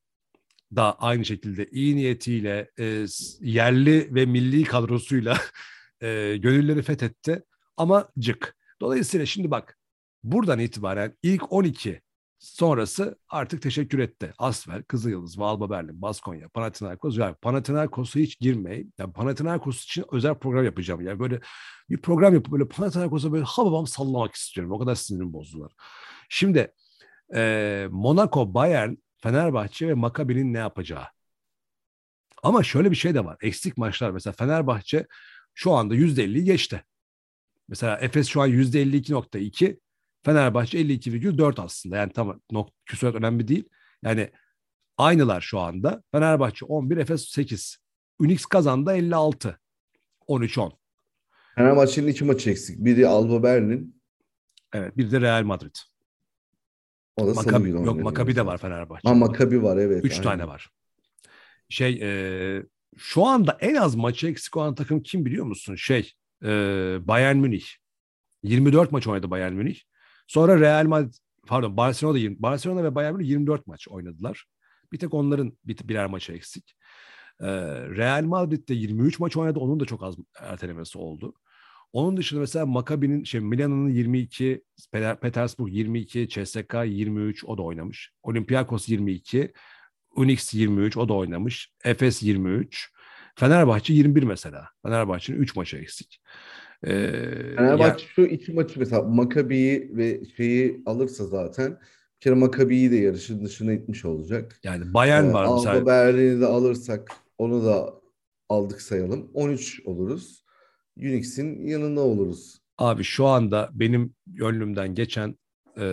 da aynı şekilde iyi niyetiyle e, yerli ve milli kadrosuyla e, gönülleri fethetti ama cık. Dolayısıyla şimdi bak buradan itibaren ilk 12 sonrası artık teşekkür etti. Asvel, Kızılyıldız, Valba Berlin, Baskonya, Panathinaikos. Yani Panathinaikos'a hiç girmeyin. Yani Panathinaikos için özel program yapacağım. Yani böyle bir program yapıp böyle Panathinaikos'a böyle hababam sallamak istiyorum. O kadar sinirim bozdular. Şimdi e, Monaco, Bayern, Fenerbahçe ve Maccabi'nin ne yapacağı. Ama şöyle bir şey de var. Eksik maçlar. Mesela Fenerbahçe şu anda %50'yi geçti. Mesela Efes şu an %52.2. Fenerbahçe 52,4 aslında. Yani tamam nok küsurat önemli değil. Yani aynılar şu anda. Fenerbahçe 11, Efes 8. Unix kazandı 56. 13-10. Fenerbahçe'nin iki maçı eksik. Biri Alba Berlin. Evet bir de Real Madrid. O da Makabi, yok Makabi de var Fenerbahçe. Ha Makabi var evet. Üç aynen. tane var. Şey e, şu anda en az maçı eksik olan takım kim biliyor musun? Şey e, Bayern Münih. 24 maç oynadı Bayern Münih. Sonra Real Madrid pardon Barcelona 20, Barcelona ve Bayern Münih 24 maç oynadılar. Bir tek onların bir, birer maçı eksik. E, Real Madrid de 23 maç oynadı. Onun da çok az ertelemesi oldu. Onun dışında mesela Maccabi'nin şey Milan'ın 22, Peter- Petersburg 22, CSKA 23 o da oynamış. Olympiakos 22, Unix 23 o da oynamış. Efes 23. Fenerbahçe 21 mesela. Fenerbahçe'nin 3 maçı eksik. Ee, Fenerbahçe şu iki maçı mesela Makabi'yi ve şeyi alırsa zaten bir kere Makabi'yi de yarışın dışına itmiş olacak. yani Bayern Ee, var Alba mesela. Berlin'i de alırsak onu da aldık sayalım. 13 oluruz. Unix'in yanında oluruz. Abi şu anda benim gönlümden geçen e,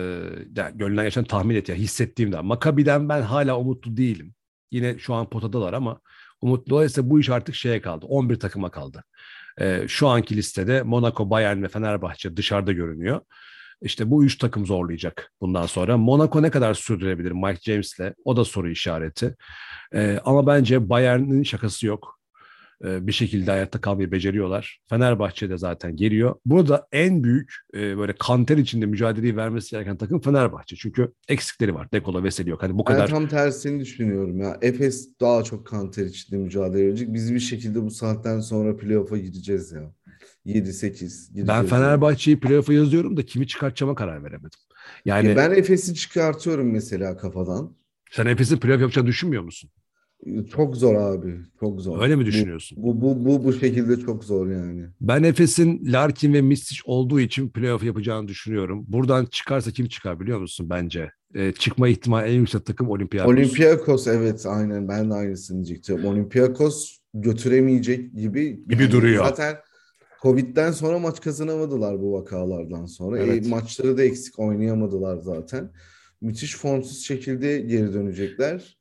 yani gönlümden geçen tahmin et ya hissettiğimden Makabi'den ben hala umutlu değilim. Yine şu an potadalar ama umutlu dolayısıyla bu iş artık şeye kaldı. 11 takıma kaldı. E, şu anki listede Monaco, Bayern ve Fenerbahçe dışarıda görünüyor. İşte bu üç takım zorlayacak bundan sonra. Monaco ne kadar sürdürebilir Mike James'le? O da soru işareti. E, ama bence Bayern'in şakası yok. E, bir şekilde hayatta kalmayı beceriyorlar. Fenerbahçe de zaten geliyor. Burada en büyük e, böyle kanter içinde mücadeleyi vermesi gereken takım Fenerbahçe. Çünkü eksikleri var. Dekola, Veseli yok. Hani bu Ben kadar tam tersini düşünüyorum ya. Efes daha çok kanter içinde mücadele edecek. Biz bir şekilde bu saatten sonra playoff'a gideceğiz ya. 7-8 ben. Fenerbahçe'yi playoff'a yazıyorum da kimi çıkartacağıma karar veremedim. Yani Ya ben Efes'i çıkartıyorum mesela kafadan. sen Efes'in playoff yapacağını düşünmüyor musun? Çok zor abi. Çok zor. Öyle mi düşünüyorsun? Bu bu bu bu şekilde çok zor yani. Ben Efes'in Larkin ve Mistic olduğu için playoff yapacağını düşünüyorum. Buradan çıkarsa kim çıkar biliyor musun bence? Ee, çıkma ihtimali en yüksek takım Olympiakos. Olympiakos evet aynen ben de aynısını diyecektim. Olympiakos götüremeyecek gibi Gibi duruyor. Zaten Covid'den sonra maç kazanamadılar bu vakalardan sonra. Evet. E, maçları da eksik oynayamadılar zaten. Müthiş formsuz şekilde geri dönecekler.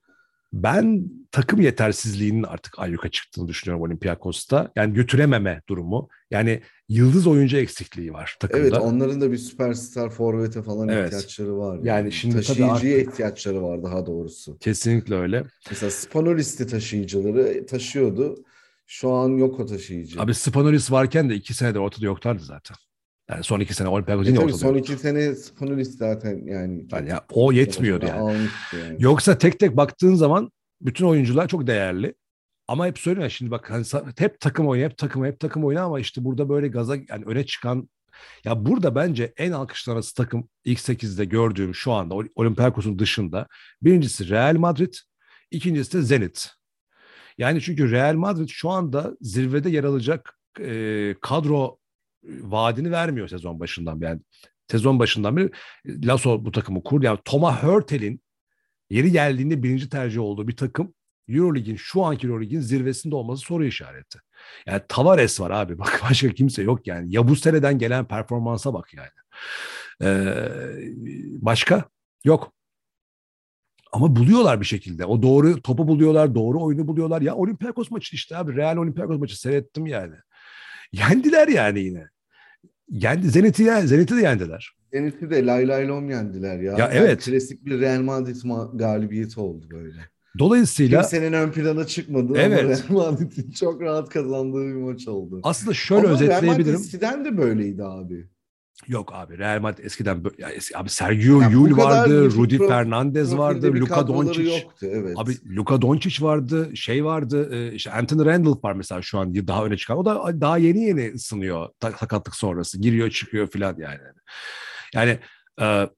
Ben takım yetersizliğinin artık ayyuka çıktığını düşünüyorum Olympiakos'ta. Yani götürememe durumu. Yani yıldız oyuncu eksikliği var takımda. Evet onların da bir süperstar forvete falan Evet. ihtiyaçları var. Yani şimdi tabii Taşıyıcıya artık- ihtiyaçları var daha doğrusu. Kesinlikle öyle. Mesela Spanolisti taşıyıcıları taşıyordu. Şu an yok o taşıyıcı. Abi Spanolis varken de iki senedir ortada yoklardı zaten. Yani son iki sene Olympiakos E yine tabii ortada son iki sene Spanolist zaten yani. Yani ya, o yetmiyordu yani. Yani. Yoksa tek tek baktığın zaman bütün oyuncular çok değerli. Ama hep söylüyorum şimdi bak hani hep takım oyunu, hep takım, hep takım oyunu ama işte burada böyle gaza yani öne çıkan ya burada bence en alkışlanası takım ilk 8'de gördüğüm şu anda Ol- Olympiakos'un dışında birincisi Real Madrid, ikincisi de Zenit. Yani çünkü Real Madrid şu anda zirvede yer alacak e, kadro e, vaadini vermiyor sezon başından beri. Yani sezon başından beri Lasso bu takımı kurdu. Yani Thomas Hurtel'in yeri geldiğinde birinci tercih olduğu bir takım Eurolig'in şu anki Eurolig'in zirvesinde olması soru işareti. Yani Tavares var abi bak başka kimse yok yani. Ya bu seneden gelen performansa bak yani. Ee, başka yok. Ama buluyorlar bir şekilde. O doğru topu buluyorlar, doğru oyunu buluyorlar. Ya Olympiakos maçı işte abi. Real Olympiakos maçı seyrettim yani. Yendiler yani yine. Yendi. Zenit'i, Zenit'i de yendiler. Zenit'i de lay lay lom yendiler ya. Ya Yani evet. Klasik bir Real Madrid ma- galibiyeti oldu böyle. Dolayısıyla Kimsenin ön plana çıkmadı Evet. ama Real Madrid'in çok rahat kazandığı bir maç oldu. aslında şöyle ama Real Madrid özetleyebilirim. de böyleydi abi. Yok abi Real Madrid eskiden ya eski, abi Sergio Ya bu Yul vardı, Rudi pro- Fernandez vardı, Luka Doncic. yoktu evet. Abi Luka Doncic vardı, şey vardı, e, işte Anthony Randolph var mesela şu an daha öne çıkan. O da daha yeni yeni ısınıyor sakatlık sonrası. Giriyor çıkıyor filan yani. Yani e,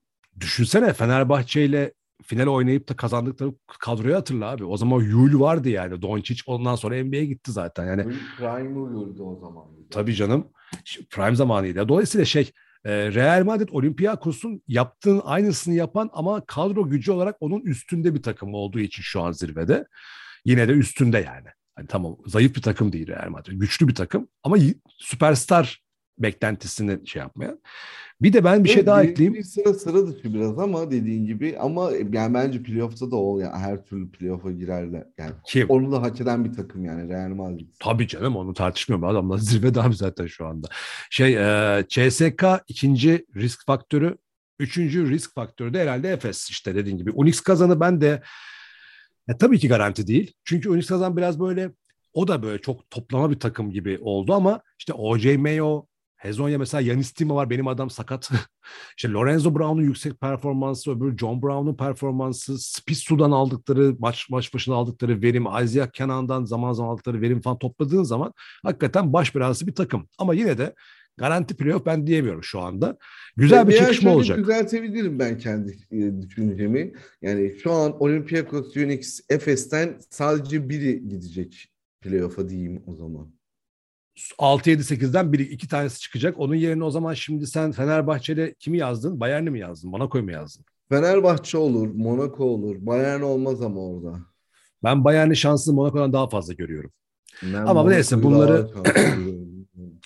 düşünsene Fenerbahçe ile final oynayıp da kazandıkları kadroyu hatırla abi. O zaman Yul vardı yani. Doncic ondan sonra NBA'ye gitti zaten. Yani Prime Uyur'du o zaman. Tabii canım. Prime zamanıydı. Dolayısıyla şey Real Madrid Olympiakos'un yaptığın aynısını yapan ama kadro gücü olarak onun üstünde bir takım olduğu için şu an zirvede. Yine de üstünde yani. Hani tamam zayıf bir takım değil Real Madrid. Güçlü bir takım ama süperstar beklentisini şey yapmayan. Bir de ben bir şey Evet, daha bir- ekleyeyim. Bir sıra sıra dışı biraz ama dediğin gibi ama yani bence playoff'ta da o yani her türlü playoff'a girerler. Yani Kim? onu da hak eden bir takım yani Real Madrid. Tabii canım onu tartışmıyorum. Adamlar zirvede abi zaten şu anda. Şey e, CSK ikinci risk faktörü. Üçüncü risk faktörü de herhalde Efes işte dediğin gibi. Unix kazanı ben de ya tabii ki garanti değil. Çünkü Unix kazan biraz böyle o da böyle çok toplama bir takım gibi oldu ama işte OJ Mayo, Hezonya mesela Yanis Tima var benim adam sakat. işte Lorenzo Brown'un yüksek performansı, öbür John Brown'un performansı, Spissu'dan aldıkları maç maç başına aldıkları verim, Isaiah Kenan'dan zaman zaman aldıkları verim falan topladığın zaman hakikaten baş belası bir takım. Ama yine de garanti playoff ben diyemiyorum şu anda. Güzel bir Veya çekişme olacak. Düzeltebilirim ben kendi e, düşüncemi. Yani şu an Olympiakos, Unix, Efes'ten sadece biri gidecek playoff'a diyeyim o zaman. 6-7-8'den biri iki tanesi çıkacak. Onun yerine o zaman şimdi sen Fenerbahçe'de kimi yazdın? Bayern'i mi yazdın? Monaco'yu mu yazdın? Fenerbahçe olur, Monaco olur. Bayern olmaz ama orada. Ben Bayern'i şansını Monaco'dan daha fazla görüyorum. Ben Ama neyse, Monaco'yu bunları- şanslı görüyorum.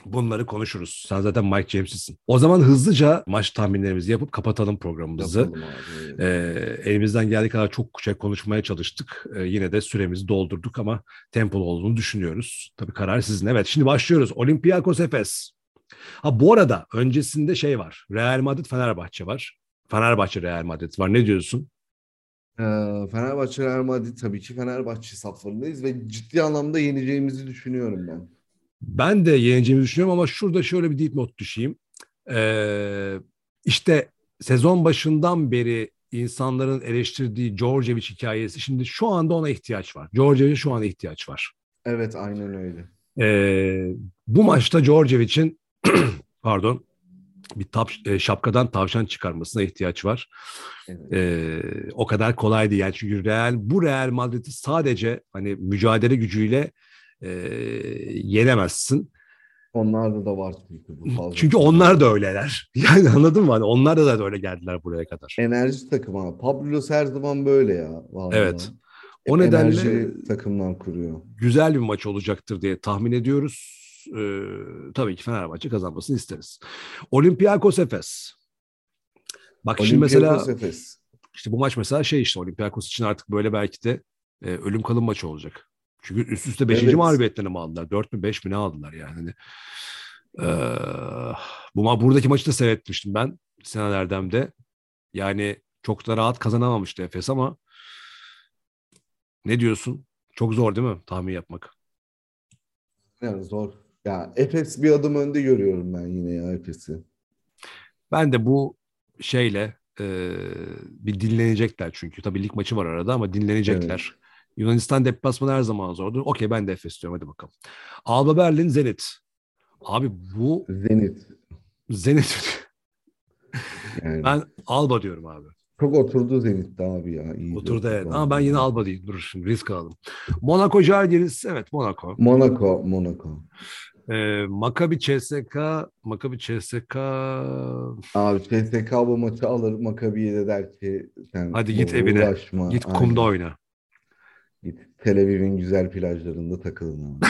Bunları konuşuruz. Sen zaten Mike James'sin. O zaman hızlıca maç tahminlerimizi yapıp kapatalım programımızı. Yapalım abi. Ee, elimizden geldiği kadar çok şey konuşmaya çalıştık. Ee, yine de süremizi doldurduk ama tempolu olduğunu düşünüyoruz. Tabii karar sizin. Evet şimdi başlıyoruz. Olympiakos Efes. Ha bu arada öncesinde şey var. Real Madrid Fenerbahçe var. Fenerbahçe Real Madrid var. Ne diyorsun? Ee, Fenerbahçe Real Madrid tabii ki Fenerbahçe saflarındayız ve ciddi anlamda yeneceğimizi düşünüyorum ben. Ben de yeneceğimi düşünüyorum ama şurada şöyle bir dipnot düşeyim. Ee, işte sezon başından beri insanların eleştirdiği Djordjevic hikayesi şimdi şu anda ona ihtiyaç var. Djordjevic'e şu anda ihtiyaç var. Evet aynen öyle. Ee, bu maçta Djordjevic'in pardon bir tap, e, şapkadan tavşan çıkarmasına ihtiyaç var. Evet. Ee, o kadar kolay değil. Yani çünkü Real bu Real Madrid'i sadece hani mücadele gücüyle e, yenemezsin. Onlarda da var çünkü bu fazla. Çünkü onlar da öyleler. Yani anladın mı? Hani onlar da da öyle geldiler buraya kadar. enerji takımı abi. Pablo her zaman böyle ya. Vallahi. Evet. O Hep nedenle enerji takımdan kuruyor. güzel bir maç olacaktır diye tahmin ediyoruz. Ee, tabii ki Fenerbahçe kazanmasını isteriz. Olympiakos Efes. Bak şimdi mesela Efes. işte bu maç mesela şey işte Olympiakos için artık böyle belki de e, ölüm kalım maçı olacak. Çünkü üst üste 5. Evet. mağlubiyetlerini mi aldılar? 4 mü 5 mi ne aldılar yani? Hani, Ee, bu ma buradaki maçı da seyretmiştim ben Sinan Erdem'de. Yani çok da rahat kazanamamıştı Efes ama ne diyorsun? Çok zor değil mi tahmin yapmak? Yani zor. Ya Efes bir adım önde görüyorum ben yine ya Efes'i. Ben de bu şeyle e, bir dinlenecekler çünkü. Tabii lig maçı var arada ama dinlenecekler. Yunanistan deplasmanı her zaman zordur. Okey ben de Efes diyorum hadi bakalım. Alba Berlin Zenit. Abi bu Zenit. Zenit. Yani ben Alba diyorum abi. çok oturdu Zenit'te abi ya. İyi Oturdu evet. Ama ben yine Alba diyeyim. Dur şimdi risk alalım. Monaco Jalgiris. Evet Monaco. Monaco, Monaco. Ee, Maccabi CSK. Maccabi CSK. Abi CSK bu maçı alır. Maccabi'ye de der ki sen Hadi git evine. uğraşma. Git Aynen. kumda oyna. Tel Aviv'in güzel plajlarında takılın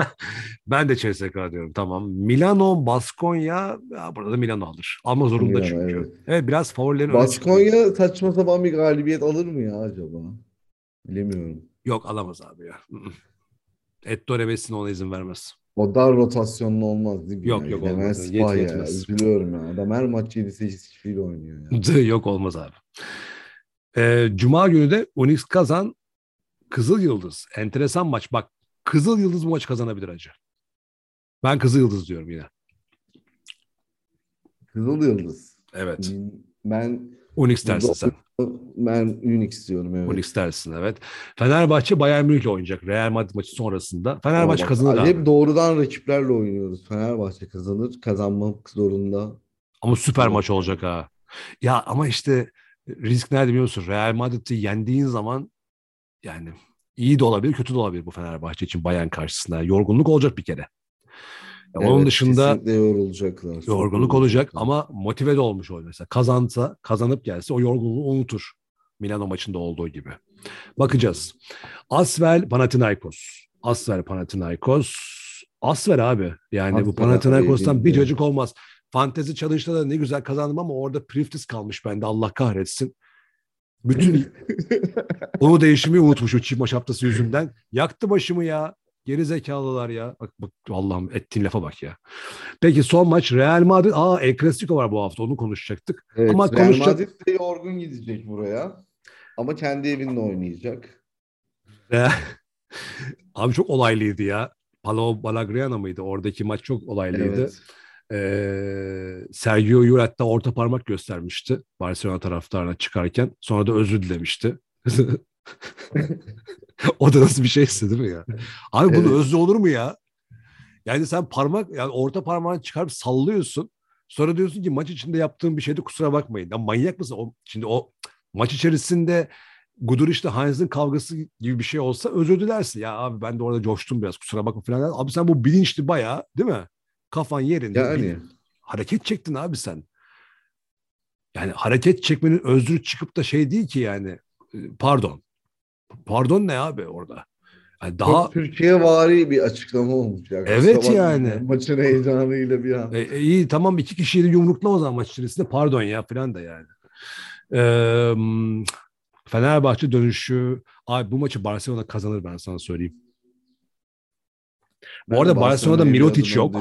ben de CSK diyorum tamam. Milano, Baskonya. Ya burada da Milano alır. Alma zorunda Milano, çünkü. evet. Evet. biraz favorilerin. Baskonya saçma sapan bir galibiyet alır mı ya acaba? Bilemiyorum. Yok alamaz abi ya. Ettore Messina ona izin vermez. O dar rotasyonlu olmaz değil mi? Yok, ya? yok, Hemen olmaz. Yet- ya. yetmez. Üzülüyorum ya. Adam her maç 7-8 kişiyle oynuyor ya. Yok olmaz abi. Ee, Cuma günü de Unix kazan Kızıl Yıldız. Enteresan maç. Bak Kızıl Yıldız bu maç kazanabilir acı. Ben Kızıl Yıldız diyorum yine. Kızıl Yıldız. Evet. Ben Unix dersin sen. ben Unix diyorum evet. Unix dersin evet. Fenerbahçe Bayern Münih'le oynayacak. Real Madrid maçı sonrasında. Fenerbahçe Ama kazanır abi. Hep doğrudan rakiplerle oynuyoruz. Fenerbahçe kazanır. Kazanmak zorunda. Ama süper Evet. maç olacak ha. Ya ama işte risk nerede biliyor musun? Real Madrid'i yendiğin zaman yani iyi de olabilir, kötü de olabilir bu Fenerbahçe için Bayern karşısında. Yorgunluk olacak bir kere. Ya onun Evet, dışında kesinlikle yorulacaklar. Yorgunluk olacak ama motive de olmuş mesela. Kazansa, kazanıp gelse o yorgunluğu unutur. Milano maçında olduğu gibi. Bakacağız. Asvel Panathinaikos. Asvel Panathinaikos. Asvel abi. Yani bu Asvel Panathinaikos'tan abi, bir cacık olmaz. Fantezi challenge'da da ne güzel kazandım ama orada Priftis kalmış bende. Allah kahretsin. Bütün onu değişimi unutmuş o çift maç haftası yüzünden. Yaktı başımı ya. Geri zekalılar ya. Bak, bak Allah'ım ettiğin lafa bak ya. Peki son maç Real Madrid. Aa El Clasico var bu hafta onu konuşacaktık. Evet, Ama Real konuşacak- Madrid de yorgun gidecek buraya. Ama kendi evinde oynayacak. Abi çok olaylıydı ya. Palau Balagriana mıydı? Oradaki maç çok olaylıydı. Evet. Ee, Sergio Yul hatta orta parmak göstermişti Barcelona taraftarına çıkarken. Sonra da özür dilemişti. o da nasıl bir şeyse değil mi ya? Abi bunu Evet. özlü olur mu ya? Yani sen parmak yani orta parmağını çıkarıp sallıyorsun. Sonra diyorsun ki maç içinde yaptığım bir şeyde kusura bakmayın. Ya manyak mısın? O, şimdi o maç içerisinde Guduric'le Heinz'in kavgası gibi bir şey olsa özür dilersin. Ya abi ben de orada coştum biraz kusura bakma falan. Abi sen bu bilinçli bayağı değil mi? Kafan yerinde. Yani. bil- hareket çektin abi sen. Yani hareket çekmenin özrü çıkıp da şey değil ki yani. e, Pardon. Pardon ne abi orada? Yani daha Çok Türkiye vari bir açıklama olmuş. Ya. Evet bakma, yani. Maçın heyecanıyla bir an. E, e, iyi tamam iki kişiyi de yumrukla o zaman maç içerisinde pardon ya falan da yani. Ee, Fenerbahçe dönüşü abi bu maçı Barcelona kazanır ben sana söyleyeyim. Bu Ben arada Barcelona'da Mirotic yok.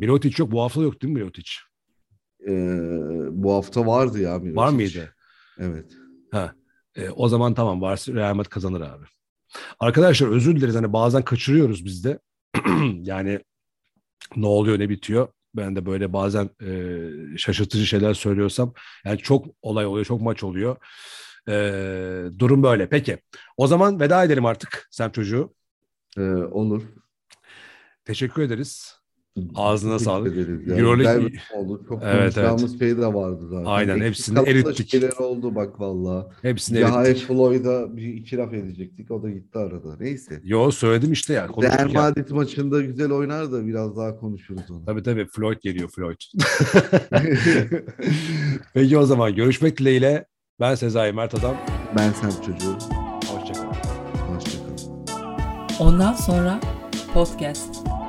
Mirotic yok. Bu hafta yok değil mi Mirotic? Ee, bu hafta vardı ya Mirotic. Var mıydı? Evet. Ha. E, o zaman tamam Barcelona Real Madrid kazanır abi. Arkadaşlar özür dileriz hani bazen kaçırıyoruz biz de. yani ne oluyor ne bitiyor. Ben de böyle bazen e, şaşırtıcı şeyler söylüyorsam yani çok olay oluyor, çok maç oluyor. E, durum böyle. Peki. O zaman veda edelim artık Sem çocuğu. Ee, olur. Teşekkür ederiz. Ağzına Teşekkür sağlık. ederiz ya. Euroleague- Güzel bir oldu. Çok Evet, konuşacağımız şey de vardı zaten. Aynen, Eksik hepsini erittik. şeyler oldu bak valla. Hepsini Cahil erittik. Floyd'a bir iki laf edecektik. O da gitti arada. Neyse. Yo söyledim işte ya. Real ya. Madrid maçında güzel oynar da biraz daha konuşuruz onu. Tabii tabii Floyd geliyor Floyd. Peki o zaman görüşmek dileğiyle. Ben Sezai Mert Adam. ben Sem çocuğu. Hoşçakalın. Hoşçakalın. Ondan sonra podcast.